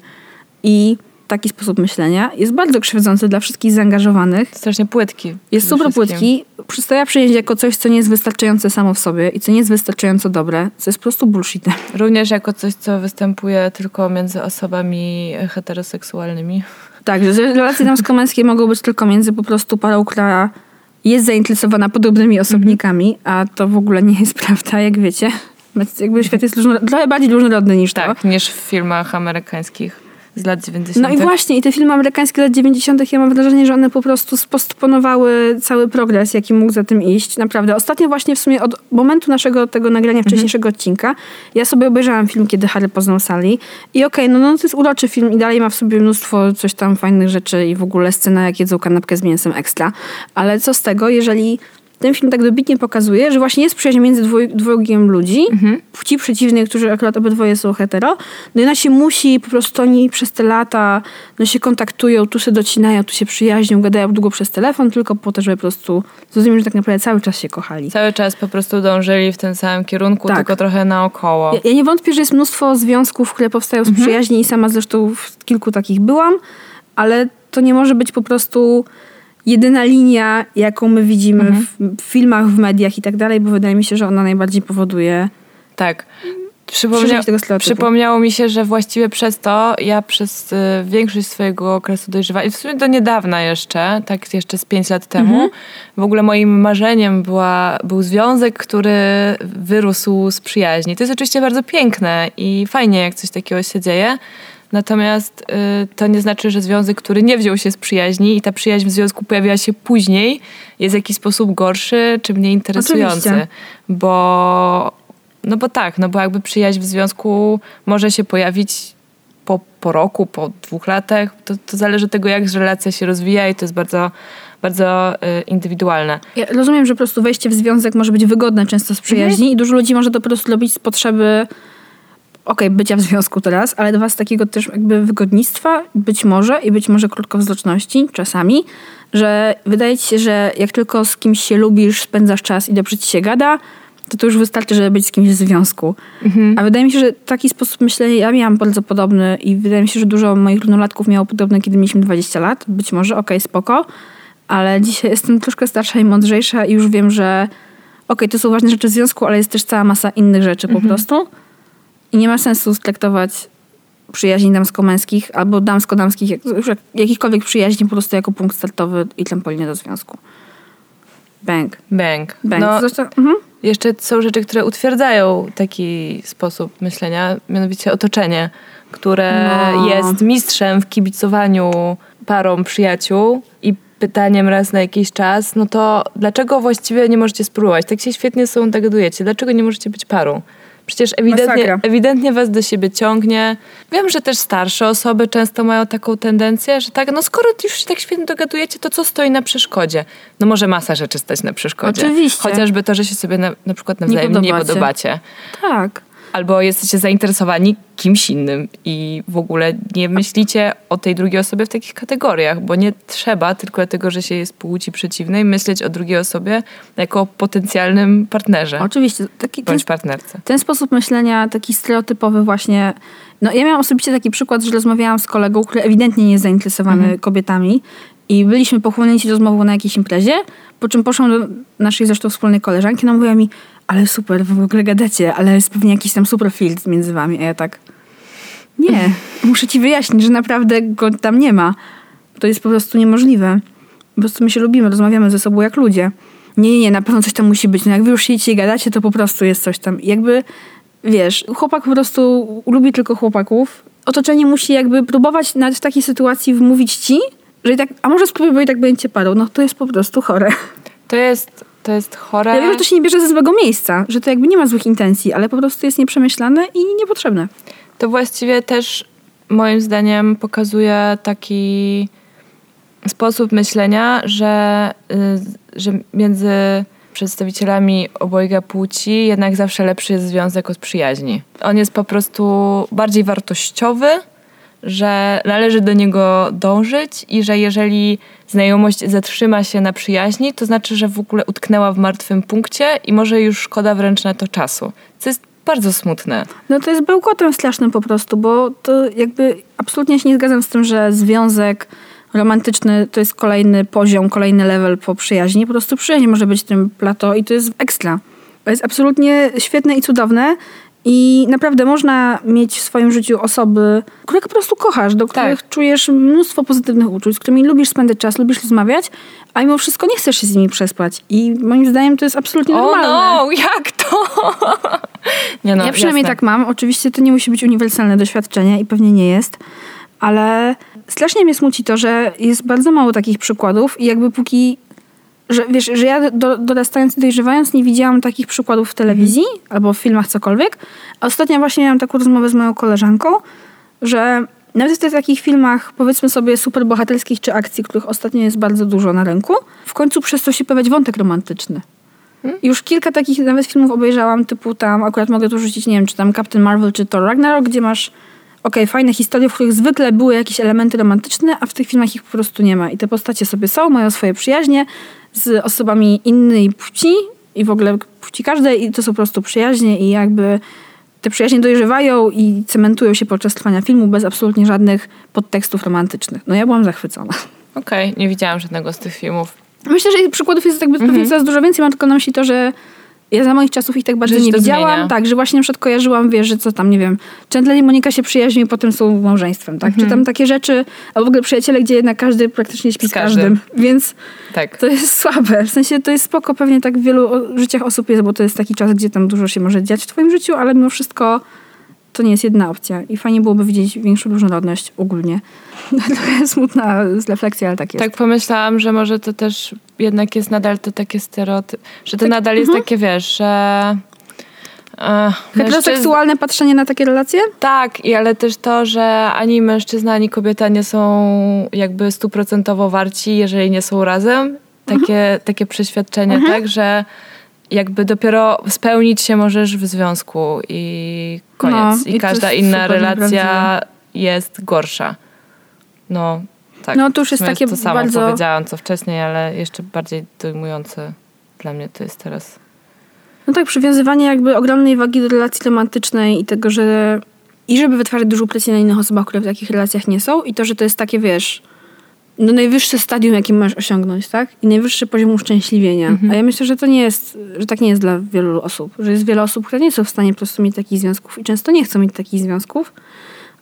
[SPEAKER 2] I taki sposób myślenia jest bardzo krzywdzący dla wszystkich zaangażowanych.
[SPEAKER 1] Strasznie płytki.
[SPEAKER 2] Jest super płytki, przedstawia przyjaźń jako coś, co nie jest wystarczające samo w sobie i co nie jest wystarczająco dobre, co jest po prostu bullshitem.
[SPEAKER 1] Również jako coś, co występuje tylko między osobami heteroseksualnymi.
[SPEAKER 2] Tak, że relacje damsko-męskie mogą być tylko między po prostu parą, która jest zainteresowana podobnymi osobnikami, a to w ogóle nie jest prawda, jak wiecie. Jakby świat jest różnorodny, trochę bardziej różnorodny niż to.
[SPEAKER 1] Tak, niż w filmach amerykańskich z lat 90.
[SPEAKER 2] No i właśnie, i te filmy amerykańskie lat 90., ja mam wrażenie, że one po prostu spostponowały cały progres, jaki mógł za tym iść. Naprawdę. Ostatnio właśnie w sumie od momentu naszego tego nagrania wcześniejszego odcinka, ja sobie obejrzałam film, kiedy Harry poznał Sally. I okej, no, no to jest uroczy film i dalej ma w sobie mnóstwo coś tam fajnych rzeczy i w ogóle scena, jak jedzą kanapkę z mięsem ekstra. Ale co z tego, jeżeli ten film tak dobitnie pokazuje, że właśnie jest przyjaźń między dwoj, dwojgiem ludzi, płci przeciwnej, którzy akurat obydwoje są hetero, no i ona się musi, po prostu oni przez te lata no się kontaktują, tu się docinają, tu się przyjaźnią, gadają długo przez telefon, tylko po to, żeby po prostu zrozumieć, że tak naprawdę cały czas się kochali.
[SPEAKER 1] Cały czas po prostu dążyli w tym samym kierunku,
[SPEAKER 2] Tak.
[SPEAKER 1] tylko trochę naokoło.
[SPEAKER 2] Ja, ja nie wątpię, że jest mnóstwo związków, które powstają z przyjaźni i sama zresztą w kilku takich byłam, ale to nie może być po prostu jedyna linia, jaką my widzimy w, w filmach, w mediach i tak dalej, bo wydaje mi się, że ona najbardziej powoduje
[SPEAKER 1] Tak. Przypomnia- przypomniało mi się, że właściwie przez to ja przez y, większość swojego okresu dojrzewania, i w sumie do niedawna jeszcze, tak jeszcze z pięć lat temu,
[SPEAKER 2] Mhm.
[SPEAKER 1] w ogóle moim marzeniem była, był związek, który wyrósł z przyjaźni. To jest oczywiście bardzo piękne i fajnie, jak coś takiego się dzieje. Natomiast y, to nie znaczy, że związek, który nie wziął się z przyjaźni i ta przyjaźń w związku pojawiła się później, jest w jakiś sposób gorszy czy mniej interesujący.
[SPEAKER 2] Oczywiście.
[SPEAKER 1] Bo no bo tak, no bo jakby przyjaźń w związku może się pojawić po, po roku, po dwóch latach. To, to zależy od tego, jak relacja się rozwija i to jest bardzo, bardzo y, indywidualne.
[SPEAKER 2] Ja rozumiem, że po prostu wejście w związek może być wygodne często z przyjaźni i dużo ludzi może to po prostu robić z potrzeby okej, bycia w związku teraz, ale dwa z takiego też jakby wygodnictwa, być może i być może krótkowzroczności czasami, że wydaje ci się, że jak tylko z kimś się lubisz, spędzasz czas i dobrze ci się gada, to to już wystarczy, żeby być z kimś w związku. A wydaje mi się, że taki sposób myślenia ja miałam bardzo podobny i wydaje mi się, że dużo moich równolatków miało podobne, kiedy mieliśmy 20 lat. Być może, okej, spoko, ale dzisiaj jestem troszkę starsza i mądrzejsza i już wiem, że okej, to są ważne rzeczy w związku, ale jest też cała masa innych rzeczy po prostu. I nie ma sensu traktować przyjaźni damsko-męskich albo damsko-damskich, już jak, jakichkolwiek przyjaźni po prostu jako punkt startowy i trampolinę do związku. Bang.
[SPEAKER 1] Bang.
[SPEAKER 2] Bang.
[SPEAKER 1] No,
[SPEAKER 2] Zresztą, mhm.
[SPEAKER 1] jeszcze są rzeczy, które utwierdzają taki sposób myślenia, mianowicie otoczenie, które
[SPEAKER 2] No.
[SPEAKER 1] jest mistrzem w kibicowaniu parom przyjaciół i pytaniem raz na jakiś czas, no to dlaczego właściwie nie możecie spróbować? Tak się świetnie są dogadujecie. Dlaczego nie możecie być parą? Przecież ewidentnie,
[SPEAKER 2] Masakra.
[SPEAKER 1] ewidentnie was do siebie ciągnie. Wiem, że też starsze osoby często mają taką tendencję, że tak, no skoro już się tak świetnie dogadujecie, to co stoi na przeszkodzie? No może masa rzeczy stać na przeszkodzie.
[SPEAKER 2] Oczywiście.
[SPEAKER 1] Chociażby to, że się sobie na, na przykład nawzajem nie,
[SPEAKER 2] podobacie.
[SPEAKER 1] podobacie.
[SPEAKER 2] Tak.
[SPEAKER 1] Albo jesteście zainteresowani kimś innym i w ogóle nie myślicie o tej drugiej osobie w takich kategoriach, bo nie trzeba tylko dlatego, że się jest płci przeciwnej, myśleć o drugiej osobie jako o potencjalnym partnerze
[SPEAKER 2] Oczywiście. Taki, ten,
[SPEAKER 1] bądź partnerce.
[SPEAKER 2] ten sposób myślenia, taki stereotypowy właśnie. No ja miałam osobiście taki przykład, że rozmawiałam z kolegą, który ewidentnie nie jest zainteresowany kobietami i byliśmy pochłonięci rozmową na jakiejś imprezie, po czym poszłam do naszej zresztą wspólnej koleżanki, ona mówiła mi, ale super, w ogóle gadacie, ale jest pewnie jakiś tam super filtr między wami, a ja tak, nie, muszę ci wyjaśnić, że naprawdę go tam nie ma. To jest po prostu niemożliwe. Po prostu my się lubimy, rozmawiamy ze sobą jak ludzie. Nie, nie, nie, na pewno coś tam musi być. No jak wy już siedzicie i gadacie, to po prostu jest coś tam. Jakby, wiesz, chłopak po prostu lubi tylko chłopaków. Otoczenie musi jakby próbować nawet w takiej sytuacji wmówić ci, że i tak, a może spróbuj, bo i tak będziecie parą. No to jest po prostu chore.
[SPEAKER 1] To jest, to jest chore.
[SPEAKER 2] Ja wiem, że to się nie bierze ze złego miejsca, że to jakby nie ma złych intencji, ale po prostu jest nieprzemyślane i niepotrzebne.
[SPEAKER 1] To właściwie też moim zdaniem pokazuje taki sposób myślenia, że, y, że między przedstawicielami obojga płci jednak zawsze lepszy jest związek od przyjaźni. On jest po prostu bardziej wartościowy, że należy do niego dążyć i że jeżeli znajomość zatrzyma się na przyjaźni, to znaczy, że w ogóle utknęła w martwym punkcie i może już szkoda wręcz na to czasu. Co jest bardzo smutne.
[SPEAKER 2] No to jest bełkotem strasznym po prostu, bo to jakby absolutnie się nie zgadzam z tym, że związek romantyczny to jest kolejny poziom, kolejny level po przyjaźni. Po prostu przyjaźń może być tym plato i to jest ekstra. To jest absolutnie świetne i cudowne. I naprawdę można mieć w swoim życiu osoby, które po prostu kochasz, do których
[SPEAKER 1] Tak.
[SPEAKER 2] czujesz mnóstwo pozytywnych uczuć, z którymi lubisz spędzać czas, lubisz rozmawiać, a mimo wszystko nie chcesz się z nimi przespać. I moim zdaniem to jest absolutnie
[SPEAKER 1] O
[SPEAKER 2] normalne.
[SPEAKER 1] no, jak to? nie no,
[SPEAKER 2] Ja przynajmniej
[SPEAKER 1] jasne.
[SPEAKER 2] tak mam. Oczywiście to nie musi być uniwersalne doświadczenie i pewnie nie jest, ale strasznie mnie smuci to, że jest bardzo mało takich przykładów i jakby póki, że wiesz, że ja do, dorastając i dojrzewając nie widziałam takich przykładów w telewizji albo w filmach cokolwiek, a ostatnio właśnie miałam taką rozmowę z moją koleżanką, że nawet w tych takich filmach, powiedzmy sobie, superbohaterskich czy akcji, których ostatnio jest bardzo dużo na rynku, w końcu przez to się pojawiać wątek romantyczny. Już kilka takich nawet filmów obejrzałam, typu tam, akurat mogę tu rzucić, nie wiem, czy tam Captain Marvel, czy Thor Ragnarok, gdzie masz okej, fajne historie, w których zwykle były jakieś elementy romantyczne, a w tych filmach ich po prostu nie ma. I te postacie sobie są, mają swoje przyjaźnie z osobami innej płci i w ogóle płci każdej i to są po prostu przyjaźnie i jakby te przyjaźnie dojrzewają i cementują się podczas trwania filmu bez absolutnie żadnych podtekstów romantycznych. No ja byłam zachwycona.
[SPEAKER 1] Okej, nie widziałam żadnego z tych filmów.
[SPEAKER 2] Myślę, że przykładów jest jakby pewnie coraz dużo więcej. Mam tylko na myśli to, że ja za moich czasów ich tak bardzo
[SPEAKER 1] Że
[SPEAKER 2] nie widziałam.
[SPEAKER 1] zmienia.
[SPEAKER 2] Tak, że właśnie na przykład kojarzyłam, wiesz, że co tam, nie wiem, Chandler i Monika się przyjaźnią i potem są małżeństwem, tak? Czy tam takie rzeczy, albo w ogóle przyjaciele, gdzie jednak każdy praktycznie śpi z,
[SPEAKER 1] Z każdym.
[SPEAKER 2] każdym. Więc
[SPEAKER 1] Tak.
[SPEAKER 2] to jest słabe. W sensie to jest spoko, pewnie tak w wielu życiach osób jest, bo to jest taki czas, gdzie tam dużo się może dziać w twoim życiu, ale mimo wszystko to nie jest jedna opcja. I fajnie byłoby widzieć większą różnorodność ogólnie. Trochę smutna refleksja, ale tak jest.
[SPEAKER 1] Tak pomyślałam, że może to też jednak jest nadal to takie stereotyp, że to
[SPEAKER 2] Tak,
[SPEAKER 1] nadal jest takie, wiesz, że... e, mężczyzn-
[SPEAKER 2] Heteroseksualne patrzenie na takie relacje?
[SPEAKER 1] Tak, i ale też to, że ani mężczyzna, ani kobieta nie są jakby stuprocentowo warci, jeżeli nie są razem. Takie, takie przeświadczenie, tak, że jakby dopiero spełnić się możesz w związku i koniec.
[SPEAKER 2] No,
[SPEAKER 1] I,
[SPEAKER 2] i
[SPEAKER 1] każda inna relacja jest gorsza. No, tak.
[SPEAKER 2] No, to już jest takie
[SPEAKER 1] to samo
[SPEAKER 2] bardzo-
[SPEAKER 1] powiedziałam co wcześniej, ale jeszcze bardziej dojmujące dla mnie to jest teraz.
[SPEAKER 2] No tak, przywiązywanie jakby ogromnej wagi do relacji romantycznej i tego, że i żeby wytwarzać dużą presję na innych osobach, które w takich relacjach nie są i to, że to jest takie, wiesz, no najwyższe stadium, jakie możesz osiągnąć, tak? I najwyższy poziom uszczęśliwienia. A ja myślę, że to nie jest, że tak nie jest dla wielu osób. Że jest wiele osób, które nie są w stanie po prostu mieć takich związków i często nie chcą mieć takich związków,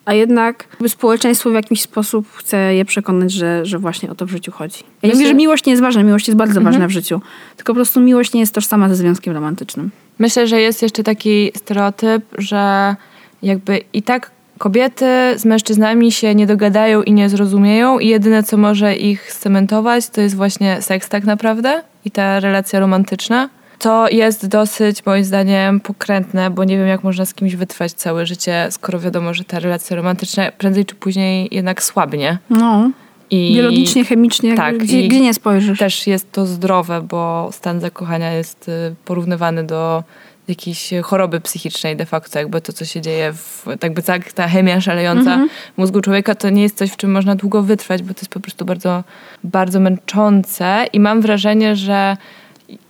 [SPEAKER 2] a jednak społeczeństwo w jakiś sposób chce je przekonać, że, że właśnie o to w życiu chodzi. Ja nie
[SPEAKER 1] Myślę-
[SPEAKER 2] mówię, że miłość nie jest ważna, miłość jest bardzo ważna w życiu, tylko po prostu miłość nie jest tożsama ze związkiem romantycznym.
[SPEAKER 1] Myślę, że jest jeszcze taki stereotyp, że jakby i tak kobiety z mężczyznami się nie dogadają i nie zrozumieją i jedyne, co może ich scementować, to jest właśnie seks tak naprawdę i ta relacja romantyczna. To jest dosyć, moim zdaniem, pokrętne, bo nie wiem, jak można z kimś wytrwać całe życie, skoro wiadomo, że ta relacja romantyczna prędzej czy później jednak słabnie.
[SPEAKER 2] No,
[SPEAKER 1] I
[SPEAKER 2] biologicznie, chemicznie,
[SPEAKER 1] tak,
[SPEAKER 2] gdzie, gdzie nie spojrzysz.
[SPEAKER 1] też jest to zdrowe, bo stan zakochania jest y, porównywany do jakiejś choroby psychicznej de facto, jakby to, co się dzieje, w, jakby ta, ta chemia szalejąca w mózgu człowieka, to nie jest coś, w czym można długo wytrwać, bo to jest po prostu bardzo, bardzo męczące. I mam wrażenie, że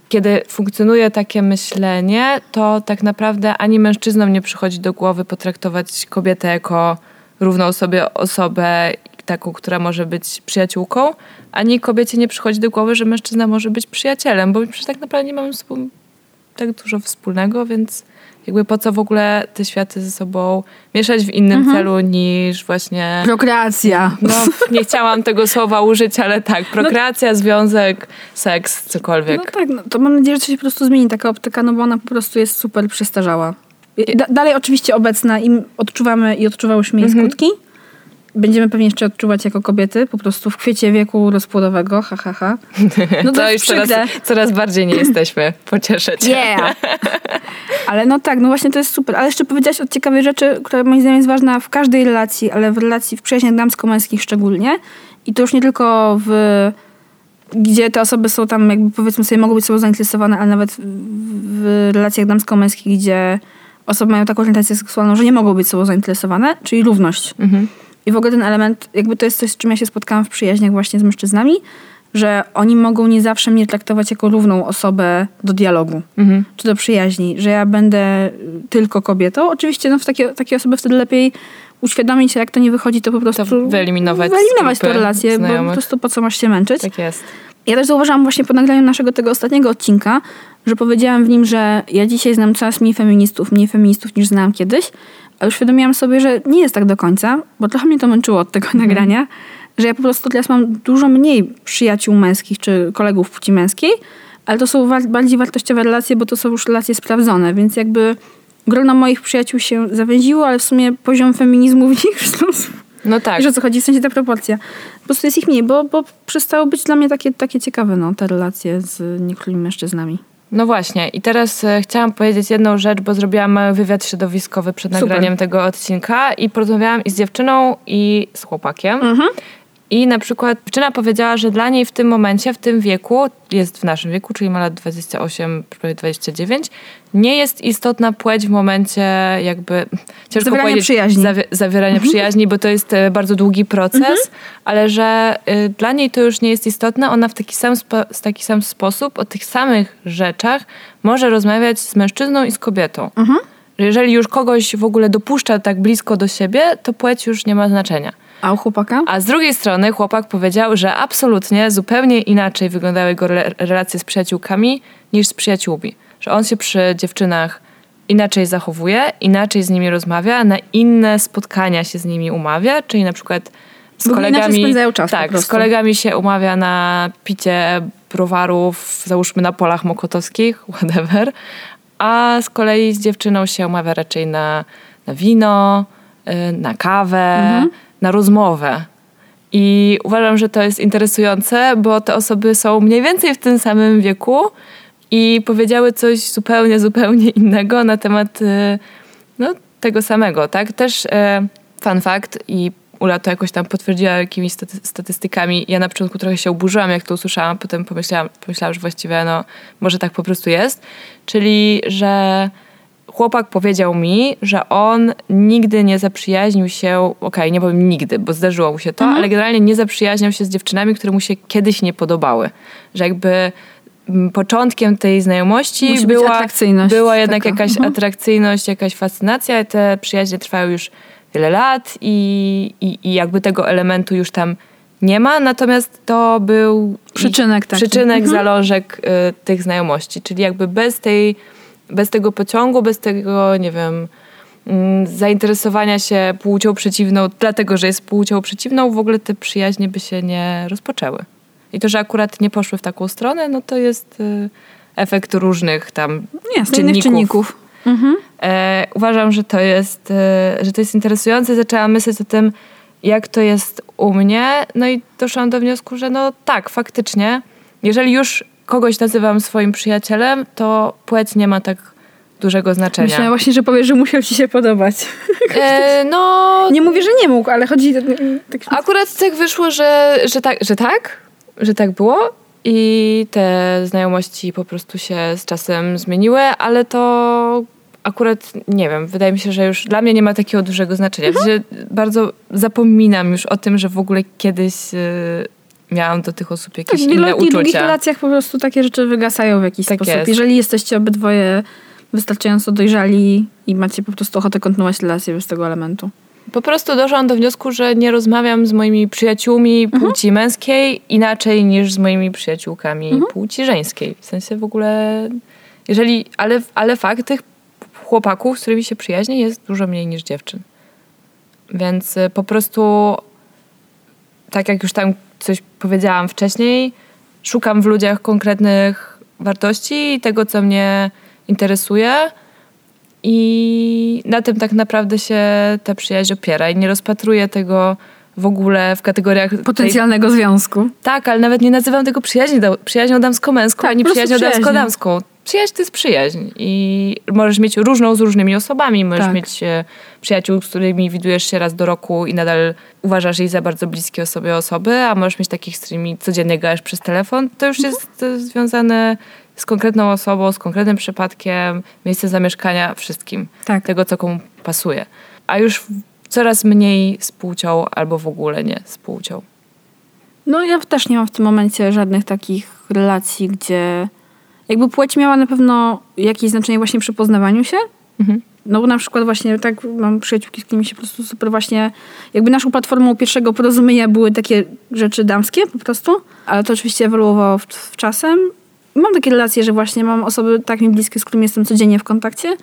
[SPEAKER 1] kiedy funkcjonuje takie myślenie, to tak naprawdę ani mężczyznom nie przychodzi do głowy potraktować kobietę jako równą sobie osobę, taką, która może być przyjaciółką, ani kobiecie nie przychodzi do głowy, że mężczyzna może być przyjacielem, bo przecież tak naprawdę nie mamy tak dużo wspólnego, więc jakby po co w ogóle te światy ze sobą mieszać w innym celu niż właśnie...
[SPEAKER 2] Prokreacja.
[SPEAKER 1] No, nie chciałam tego słowa użyć, ale tak, prokreacja, związek, seks, cokolwiek.
[SPEAKER 2] No tak, no, to mam nadzieję, że to się po prostu zmieni taka optyka, no bo ona po prostu jest super przestarzała. Da, dalej oczywiście obecna i odczuwamy i odczuwałyśmy jej
[SPEAKER 1] Mhm.
[SPEAKER 2] skutki. Będziemy pewnie jeszcze odczuwać jako kobiety, po prostu w kwiecie wieku rozpłodowego, ha, ha, ha. No to,
[SPEAKER 1] to już coraz, coraz bardziej nie jesteśmy. Pocieszę cię.
[SPEAKER 2] Yeah! Ale no tak, no właśnie to jest super. Ale jeszcze powiedziałaś o ciekawej rzeczy, która moim zdaniem jest ważna w każdej relacji, ale w relacji, w przyjaźniach damsko-męskich szczególnie. I to już nie tylko w gdzie te osoby są tam, jakby powiedzmy sobie, mogą być sobą zainteresowane, ale nawet w, w relacjach damsko-męskich, gdzie osoby mają taką orientację seksualną, że nie mogą być sobą zainteresowane, czyli równość.
[SPEAKER 1] Mhm.
[SPEAKER 2] I w ogóle ten element, jakby to jest coś, z czym ja się spotkałam w przyjaźniach właśnie z mężczyznami, że oni mogą nie zawsze mnie traktować jako równą osobę do dialogu
[SPEAKER 1] Mhm.
[SPEAKER 2] czy do przyjaźni, że ja będę tylko kobietą. Oczywiście no, w takie, takie osoby wtedy lepiej uświadomić się, jak to nie wychodzi, to po prostu
[SPEAKER 1] wyeliminować z
[SPEAKER 2] wyeliminować tę relację, bo po
[SPEAKER 1] znajomych.
[SPEAKER 2] prostu po co masz się męczyć.
[SPEAKER 1] Tak jest.
[SPEAKER 2] Ja też zauważyłam właśnie po nagraniu naszego tego ostatniego odcinka, że powiedziałam w nim, że ja dzisiaj znam coraz mniej feministów, mniej feministów niż znałam kiedyś, ale uświadomiłam sobie, że nie jest tak do końca, bo trochę mnie to męczyło od tego nagrania, że ja po prostu teraz mam dużo mniej przyjaciół męskich czy kolegów płci męskiej, ale to są wa- bardziej wartościowe relacje, bo to są już relacje sprawdzone, więc jakby grono moich przyjaciół się zawęziło, ale w sumie poziom feminizmu w nich wzrósł.
[SPEAKER 1] No tak.
[SPEAKER 2] Wiesz o co chodzi? W sensie ta proporcja. Po prostu jest ich mniej, bo, bo przestało być dla mnie takie, takie ciekawe, no, te relacje z niektórymi mężczyznami.
[SPEAKER 1] No właśnie, i teraz e, chciałam powiedzieć jedną rzecz, bo zrobiłam mały wywiad środowiskowy przed
[SPEAKER 2] Super.
[SPEAKER 1] nagraniem tego odcinka i porozmawiałam i z dziewczyną, i z chłopakiem.
[SPEAKER 2] Mhm.
[SPEAKER 1] I na przykład dziewczyna powiedziała, że dla niej w tym momencie, w tym wieku, jest w naszym wieku, czyli ma lat 28, prawie 29, nie jest istotna płeć w momencie jakby, ciężko
[SPEAKER 2] Zawierania
[SPEAKER 1] powiedzieć,
[SPEAKER 2] przyjaźni.
[SPEAKER 1] Zawi- zawierania przyjaźni, bo to jest e, bardzo długi proces, ale że y, dla niej to już nie jest istotne. Ona w taki sam, w taki sam sposób o tych samych rzeczach może rozmawiać z mężczyzną i z kobietą. Że jeżeli już kogoś w ogóle dopuszcza tak blisko do siebie, to płeć już nie ma znaczenia.
[SPEAKER 2] A u chłopaka?
[SPEAKER 1] A z drugiej strony chłopak powiedział, że absolutnie zupełnie inaczej wyglądały jego re- relacje z przyjaciółkami niż z przyjaciółmi. Że on się przy dziewczynach inaczej zachowuje, inaczej z nimi rozmawia, na inne spotkania się z nimi umawia, czyli na przykład z
[SPEAKER 2] inaczej
[SPEAKER 1] kolegami.
[SPEAKER 2] czas
[SPEAKER 1] tak, z kolegami się umawia na picie browarów, załóżmy na polach mokotowskich, whatever. A z kolei z dziewczyną się umawia raczej na, na wino, y, na kawę,
[SPEAKER 2] Mhm.
[SPEAKER 1] Na rozmowę. I uważam, że to jest interesujące, bo te osoby są mniej więcej w tym samym wieku i powiedziały coś zupełnie, zupełnie innego na temat y, no, tego samego, tak? Też e, fun fact i Ula to jakoś tam potwierdziła jakimiś staty- statystykami. Ja na początku trochę się oburzyłam, jak to usłyszałam, potem pomyślałam, pomyślałam, że właściwie no, może tak po prostu jest. Czyli, że chłopak powiedział mi, że on nigdy nie zaprzyjaźnił się, okej, nie powiem nigdy, bo zdarzyło mu się to, ale generalnie nie zaprzyjaźniał się z dziewczynami, które mu się kiedyś nie podobały. Że jakby mm, początkiem tej znajomości
[SPEAKER 2] Musi
[SPEAKER 1] była,
[SPEAKER 2] atrakcyjność
[SPEAKER 1] była jednak
[SPEAKER 2] taka.
[SPEAKER 1] jakaś
[SPEAKER 2] Mhm.
[SPEAKER 1] atrakcyjność, jakaś fascynacja. Te przyjaźnie trwają już wiele lat i, i, i jakby tego elementu już tam nie ma, natomiast to był
[SPEAKER 2] Przyczynek taki.
[SPEAKER 1] przyczynek,
[SPEAKER 2] Mhm.
[SPEAKER 1] zalążek y, tych znajomości, czyli jakby bez tej, bez tego pociągu, bez tego, nie wiem, mm, zainteresowania się płcią przeciwną, dlatego, że jest płcią przeciwną, w ogóle te przyjaźnie by się nie rozpoczęły. I to, że akurat nie poszły w taką stronę, no to jest y, efekt różnych tam
[SPEAKER 2] Jasne, innych czynników. Mhm.
[SPEAKER 1] E, uważam, że to jest, e, że to jest interesujące. Zaczęłam myśleć o tym, jak to jest u mnie. No i doszłam do wniosku, że no tak, faktycznie, jeżeli już kogoś nazywam swoim przyjacielem, to płeć nie ma tak dużego znaczenia.
[SPEAKER 2] Myślałam właśnie, że powiesz, że musiał ci się podobać.
[SPEAKER 1] E, no,
[SPEAKER 2] Nie mówię, że nie mógł, ale chodzi... Tak,
[SPEAKER 1] akurat tak wyszło, że, że, tak, że tak, że tak było. I te znajomości po prostu się z czasem zmieniły, ale to akurat nie wiem, wydaje mi się, że już dla mnie nie ma takiego dużego znaczenia. Sensie bardzo zapominam już o tym, że w ogóle kiedyś y, miałam do tych osób
[SPEAKER 2] tak,
[SPEAKER 1] jakieś
[SPEAKER 2] w
[SPEAKER 1] inne
[SPEAKER 2] wieloletnich, długich
[SPEAKER 1] uczucia.
[SPEAKER 2] relacjach po prostu takie rzeczy wygasają w jakiś
[SPEAKER 1] Tak
[SPEAKER 2] sposób.
[SPEAKER 1] jest.
[SPEAKER 2] Jeżeli jesteście obydwoje wystarczająco dojrzali i macie po prostu ochotę kontynuować relację bez tego elementu.
[SPEAKER 1] Po prostu doszłam do wniosku, że nie rozmawiam z moimi przyjaciółmi płci męskiej inaczej niż z moimi przyjaciółkami płci żeńskiej. W sensie w ogóle, jeżeli, ale, ale fakt tych chłopaków, z którymi się przyjaźnię, jest dużo mniej niż dziewczyn. Więc y, po prostu, tak jak już tam coś powiedziałam wcześniej, szukam w ludziach konkretnych wartości i tego, co mnie interesuje. I na tym tak naprawdę się ta przyjaźń opiera. I nie rozpatruję tego w ogóle w kategoriach. Tej,
[SPEAKER 2] Potencjalnego związku.
[SPEAKER 1] tak, ale nawet nie nazywam tego przyjaźni, przyjaźnią damsko-męską,
[SPEAKER 2] Tak,
[SPEAKER 1] ani przyjaźnią. damsko-damską. Przyjaźń to jest przyjaźń. I możesz mieć różną z różnymi osobami. Możesz
[SPEAKER 2] Tak.
[SPEAKER 1] mieć e, przyjaciół, z którymi widujesz się raz do roku i nadal uważasz ich za bardzo bliskie sobie osoby, a możesz mieć takich, z którymi codziennie gadasz przez telefon. To już
[SPEAKER 2] Mhm.
[SPEAKER 1] jest e, związane z konkretną osobą, z konkretnym przypadkiem, miejscem zamieszkania, wszystkim
[SPEAKER 2] Tak.
[SPEAKER 1] tego, co komu pasuje. A już coraz mniej z płcią albo w ogóle nie z płcią.
[SPEAKER 2] No ja też nie mam w tym momencie żadnych takich relacji, gdzie jakby płeć miała na pewno jakieś znaczenie właśnie przy poznawaniu się.
[SPEAKER 1] Mhm.
[SPEAKER 2] No bo na przykład właśnie tak mam przyjaciółki, z którymi się po prostu super właśnie, jakby naszą platformą pierwszego porozumienia były takie rzeczy damskie po prostu, ale to oczywiście ewoluowało w, w czasem. I mam takie relacje, że właśnie mam osoby tak mi bliskie, z którymi jestem codziennie w kontakcie,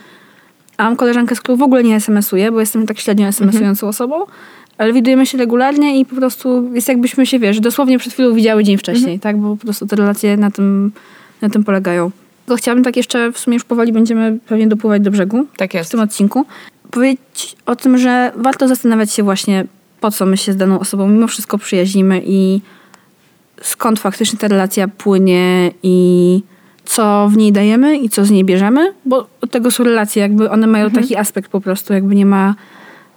[SPEAKER 2] a mam koleżankę, z którą w ogóle nie SMS-uję, bo jestem tak średnio SMS-ującą osobą, ale widujemy się regularnie i po prostu jest jakbyśmy się, wiesz, dosłownie przed chwilą widziały dzień wcześniej, tak? Bo po prostu te relacje na tym, na tym polegają. Chciałabym tak jeszcze, w sumie już powoli będziemy pewnie dopływać do brzegu
[SPEAKER 1] Tak
[SPEAKER 2] w tym odcinku, powiedzieć o tym, że warto zastanawiać się właśnie, po co my się z daną osobą mimo wszystko przyjaźnimy i skąd faktycznie ta relacja płynie i co w niej dajemy i co z niej bierzemy, bo od tego są relacje, jakby one mają taki aspekt po prostu, jakby nie ma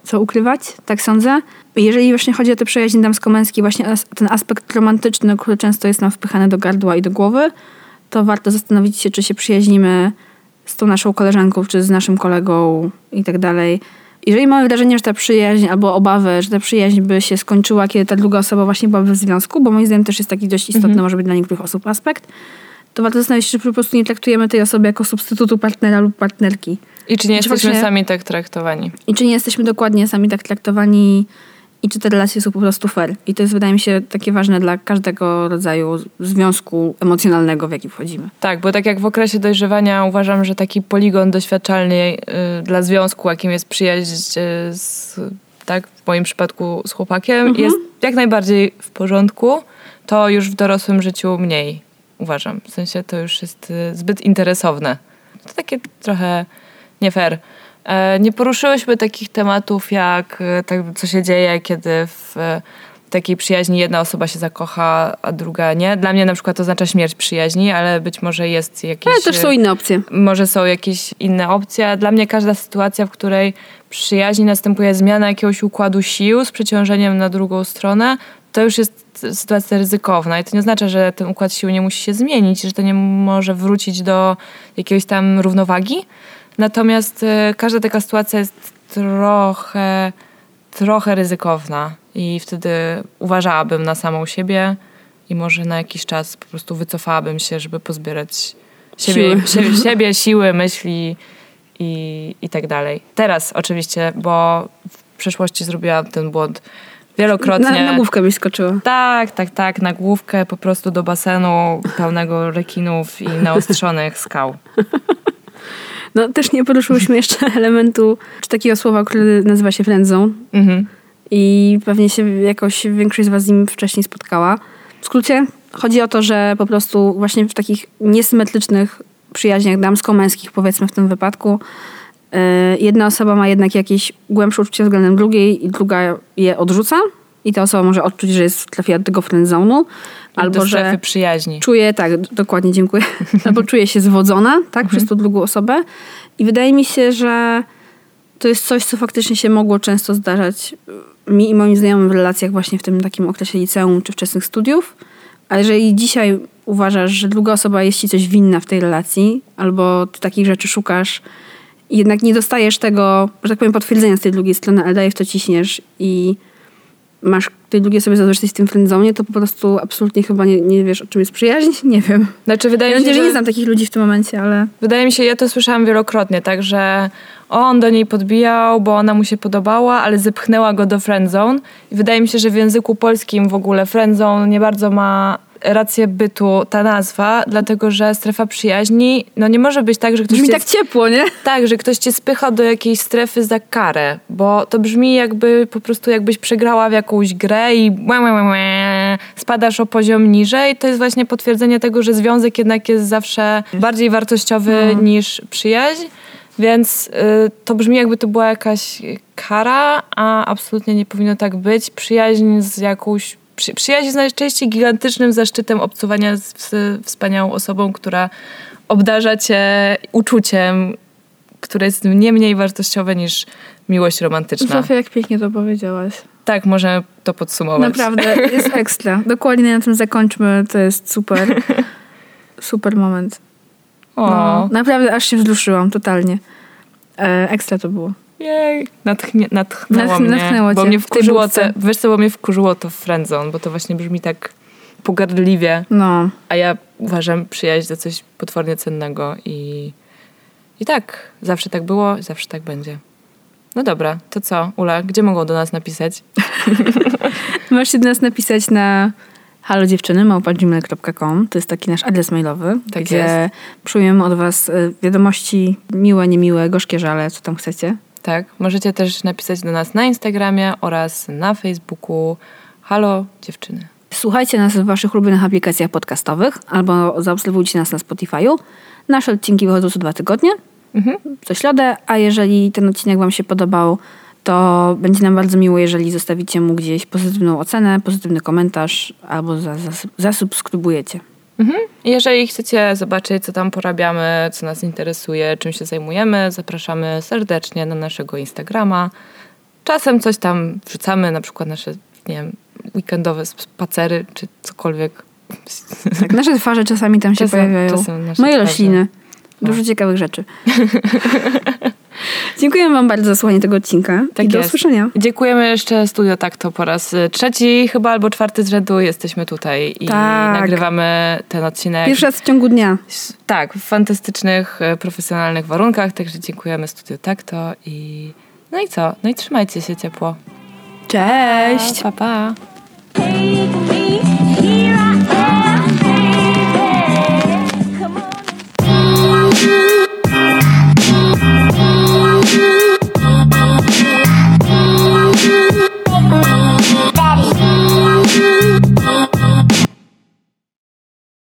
[SPEAKER 2] co ukrywać, tak sądzę. Jeżeli właśnie chodzi o te przyjaźnie damsko-męskie, właśnie ten aspekt romantyczny, który często jest nam wpychany do gardła i do głowy, to warto zastanowić się, czy się przyjaźnimy z tą naszą koleżanką, czy z naszym kolegą i tak dalej. Jeżeli mamy wrażenie, że ta przyjaźń albo obawę, że ta przyjaźń by się skończyła, kiedy ta druga osoba właśnie byłaby w związku, bo moim zdaniem też jest taki dość istotny, może być dla niektórych osób aspekt, to warto zastanowić się, czy po prostu nie traktujemy tej osoby jako substytutu partnera lub partnerki.
[SPEAKER 1] I czy nie
[SPEAKER 2] Czy
[SPEAKER 1] jesteśmy
[SPEAKER 2] właśnie-
[SPEAKER 1] sami tak traktowani?
[SPEAKER 2] I czy nie jesteśmy dokładnie sami tak traktowani i czy te relacje są po prostu fair. I to jest, wydaje mi się, takie ważne dla każdego rodzaju związku emocjonalnego, w jaki wchodzimy.
[SPEAKER 1] Tak, bo tak jak w okresie dojrzewania uważam, że taki poligon doświadczalny y, dla związku, jakim jest przyjaźń y, z, tak, w moim przypadku z chłopakiem, jest jak najbardziej w porządku, to już w dorosłym życiu mniej uważam. W sensie to już jest y, zbyt interesowne. To takie trochę nie fair. E, Nie poruszyłyśmy takich tematów jak e, tak, co się dzieje, kiedy w e, takiej przyjaźni jedna osoba się zakocha, a druga nie. Dla mnie na przykład to oznacza śmierć przyjaźni, ale być może jest jakieś...
[SPEAKER 2] Ale też są inne opcje.
[SPEAKER 1] Może są jakieś inne opcje. Dla mnie każda sytuacja, w której przyjaźni następuje zmiana jakiegoś układu sił z przeciążeniem na drugą stronę, to już jest sytuacja ryzykowna. I to nie oznacza, że ten układ sił nie musi się zmienić, że to nie może wrócić do jakiejś tam równowagi. Natomiast e, każda taka sytuacja jest trochę, trochę ryzykowna i wtedy uważałabym na samą siebie i może na jakiś czas po prostu wycofałabym się, żeby pozbierać siebie,
[SPEAKER 2] Siły.
[SPEAKER 1] siebie, siły, myśli i, i tak dalej. Teraz oczywiście, bo w przeszłości zrobiłam ten błąd wielokrotnie.
[SPEAKER 2] Na, na główkę byś skoczyła.
[SPEAKER 1] Tak, tak, tak, na główkę po prostu do basenu pełnego rekinów i naostrzonych skał.
[SPEAKER 2] No też nie poruszyłyśmy jeszcze elementu, czy takiego słowa, które nazywa się friendzone.
[SPEAKER 1] Mhm.
[SPEAKER 2] I pewnie się jakoś większość z was z nim wcześniej spotkała. W skrócie chodzi o to, że po prostu właśnie w takich niesymetrycznych przyjaźniach damsko-męskich, powiedzmy w tym wypadku, yy, jedna osoba ma jednak jakieś głębsze uczucie względem drugiej i druga je odrzuca. I ta osoba może odczuć, że jest trafiła do tego friendzone'u.
[SPEAKER 1] Albo
[SPEAKER 2] Albo,
[SPEAKER 1] do strefy
[SPEAKER 2] że
[SPEAKER 1] przyjaźni.
[SPEAKER 2] czuje, tak, dokładnie, dziękuję. Albo czuje się zwodzona, tak, przez tą drugą osobę. I wydaje mi się, że to jest coś, co faktycznie się mogło często zdarzać y, mi i moim znajomym w relacjach właśnie w tym takim okresie liceum czy wczesnych studiów. A jeżeli dzisiaj uważasz, że druga osoba jest ci coś winna w tej relacji, albo ty takich rzeczy szukasz i jednak nie dostajesz tego, że tak powiem, potwierdzenia z tej drugiej strony, ale dalej w to ciśniesz i masz tej drugiej sobie zazdrościć w tym friendzone, to po prostu absolutnie chyba nie, nie wiesz, o czym jest przyjaźń. Nie wiem.
[SPEAKER 1] Znaczy, wydaje
[SPEAKER 2] Ja
[SPEAKER 1] mi się,
[SPEAKER 2] że nie znam takich ludzi w tym momencie, ale...
[SPEAKER 1] Wydaje mi się, ja to słyszałam wielokrotnie, tak, że on do niej podbijał, bo ona mu się podobała, ale zepchnęła go do friendzone. I wydaje mi się, że w języku polskim w ogóle friendzone nie bardzo ma rację bytu ta nazwa, dlatego że strefa przyjaźni, no nie może być tak, że ktoś
[SPEAKER 2] Brzmi
[SPEAKER 1] cię,
[SPEAKER 2] tak ciepło, nie?
[SPEAKER 1] tak, że ktoś cię spycha do jakiejś strefy za karę, bo to brzmi jakby po prostu jakbyś przegrała w jakąś grę i łe, łe, łe, spadasz o poziom niżej. To jest właśnie potwierdzenie tego, że związek jednak jest zawsze bardziej wartościowy niż przyjaźń. Więc y, to brzmi jakby to była jakaś kara, a absolutnie nie powinno tak być. Przyjaźń z jakąś. Przy, przyjaźń jest najczęściej gigantycznym zaszczytem obcowania z, z wspaniałą osobą, która obdarza cię uczuciem, które jest nie mniej wartościowe niż miłość romantyczna.
[SPEAKER 2] Zofia, jak pięknie to powiedziałaś.
[SPEAKER 1] Tak, możemy to podsumować.
[SPEAKER 2] Naprawdę, jest ekstra. Dokładnie na tym zakończmy, to jest super. Super moment.
[SPEAKER 1] O,
[SPEAKER 2] No, naprawdę aż się wzruszyłam, totalnie. E, ekstra to było.
[SPEAKER 1] Jej. Natchnie, natchnęło
[SPEAKER 2] Natch-
[SPEAKER 1] mnie.
[SPEAKER 2] natchnęło
[SPEAKER 1] bo
[SPEAKER 2] cię
[SPEAKER 1] mnie wkurzyło te, wiesz co, bo mnie wkurzyło to friendzone, bo to właśnie brzmi tak pogardliwie,
[SPEAKER 2] No,
[SPEAKER 1] a ja uważam przyjaźń za coś potwornie cennego i, i tak, zawsze tak było, zawsze tak będzie. No dobra, to co, Ula, gdzie mogą do nas napisać?
[SPEAKER 2] Możecie do nas napisać na halo dziewczyny, małpa.gmail.com. To jest taki nasz adres mailowy,
[SPEAKER 1] Tak
[SPEAKER 2] gdzie
[SPEAKER 1] jest.
[SPEAKER 2] przyjmujemy od was y, wiadomości miłe, niemiłe, gorzkie żale, co tam chcecie.
[SPEAKER 1] Tak, możecie też napisać do nas na Instagramie oraz na Facebooku. Halo dziewczyny.
[SPEAKER 2] Słuchajcie nas w waszych ulubionych aplikacjach podcastowych albo zaobserwujcie nas na Spotify'u. Nasze odcinki wychodzą co dwa tygodnie,
[SPEAKER 1] Mhm.
[SPEAKER 2] co środę, a jeżeli ten odcinek wam się podobał, to będzie nam bardzo miło, jeżeli zostawicie mu gdzieś pozytywną ocenę, pozytywny komentarz albo za, za, zasubskrybujecie.
[SPEAKER 1] Mhm. Jeżeli chcecie zobaczyć, co tam porabiamy, co nas interesuje, czym się zajmujemy, zapraszamy serdecznie na naszego Instagrama. Czasem coś tam wrzucamy, na przykład nasze, nie wiem, weekendowe spacery, czy cokolwiek.
[SPEAKER 2] Tak, nasze twarze czasami tam się
[SPEAKER 1] Czasem-
[SPEAKER 2] pojawiają.
[SPEAKER 1] czasem nasze
[SPEAKER 2] Moje
[SPEAKER 1] twarze.
[SPEAKER 2] Rośliny. Dużo ciekawych rzeczy. Dziękuję wam bardzo za słuchanie tego odcinka
[SPEAKER 1] Tak
[SPEAKER 2] i do
[SPEAKER 1] jest.
[SPEAKER 2] usłyszenia.
[SPEAKER 1] Dziękujemy jeszcze Studio Takto po raz trzeci chyba albo czwarty z rzędu jesteśmy tutaj i
[SPEAKER 2] Tak.
[SPEAKER 1] nagrywamy ten odcinek.
[SPEAKER 2] Pierwszy raz w ciągu dnia.
[SPEAKER 1] Tak, w fantastycznych, e, profesjonalnych warunkach, także dziękujemy Studio Takto i no i co? No i trzymajcie się ciepło.
[SPEAKER 2] Cześć!
[SPEAKER 1] Pa, pa.
[SPEAKER 3] Take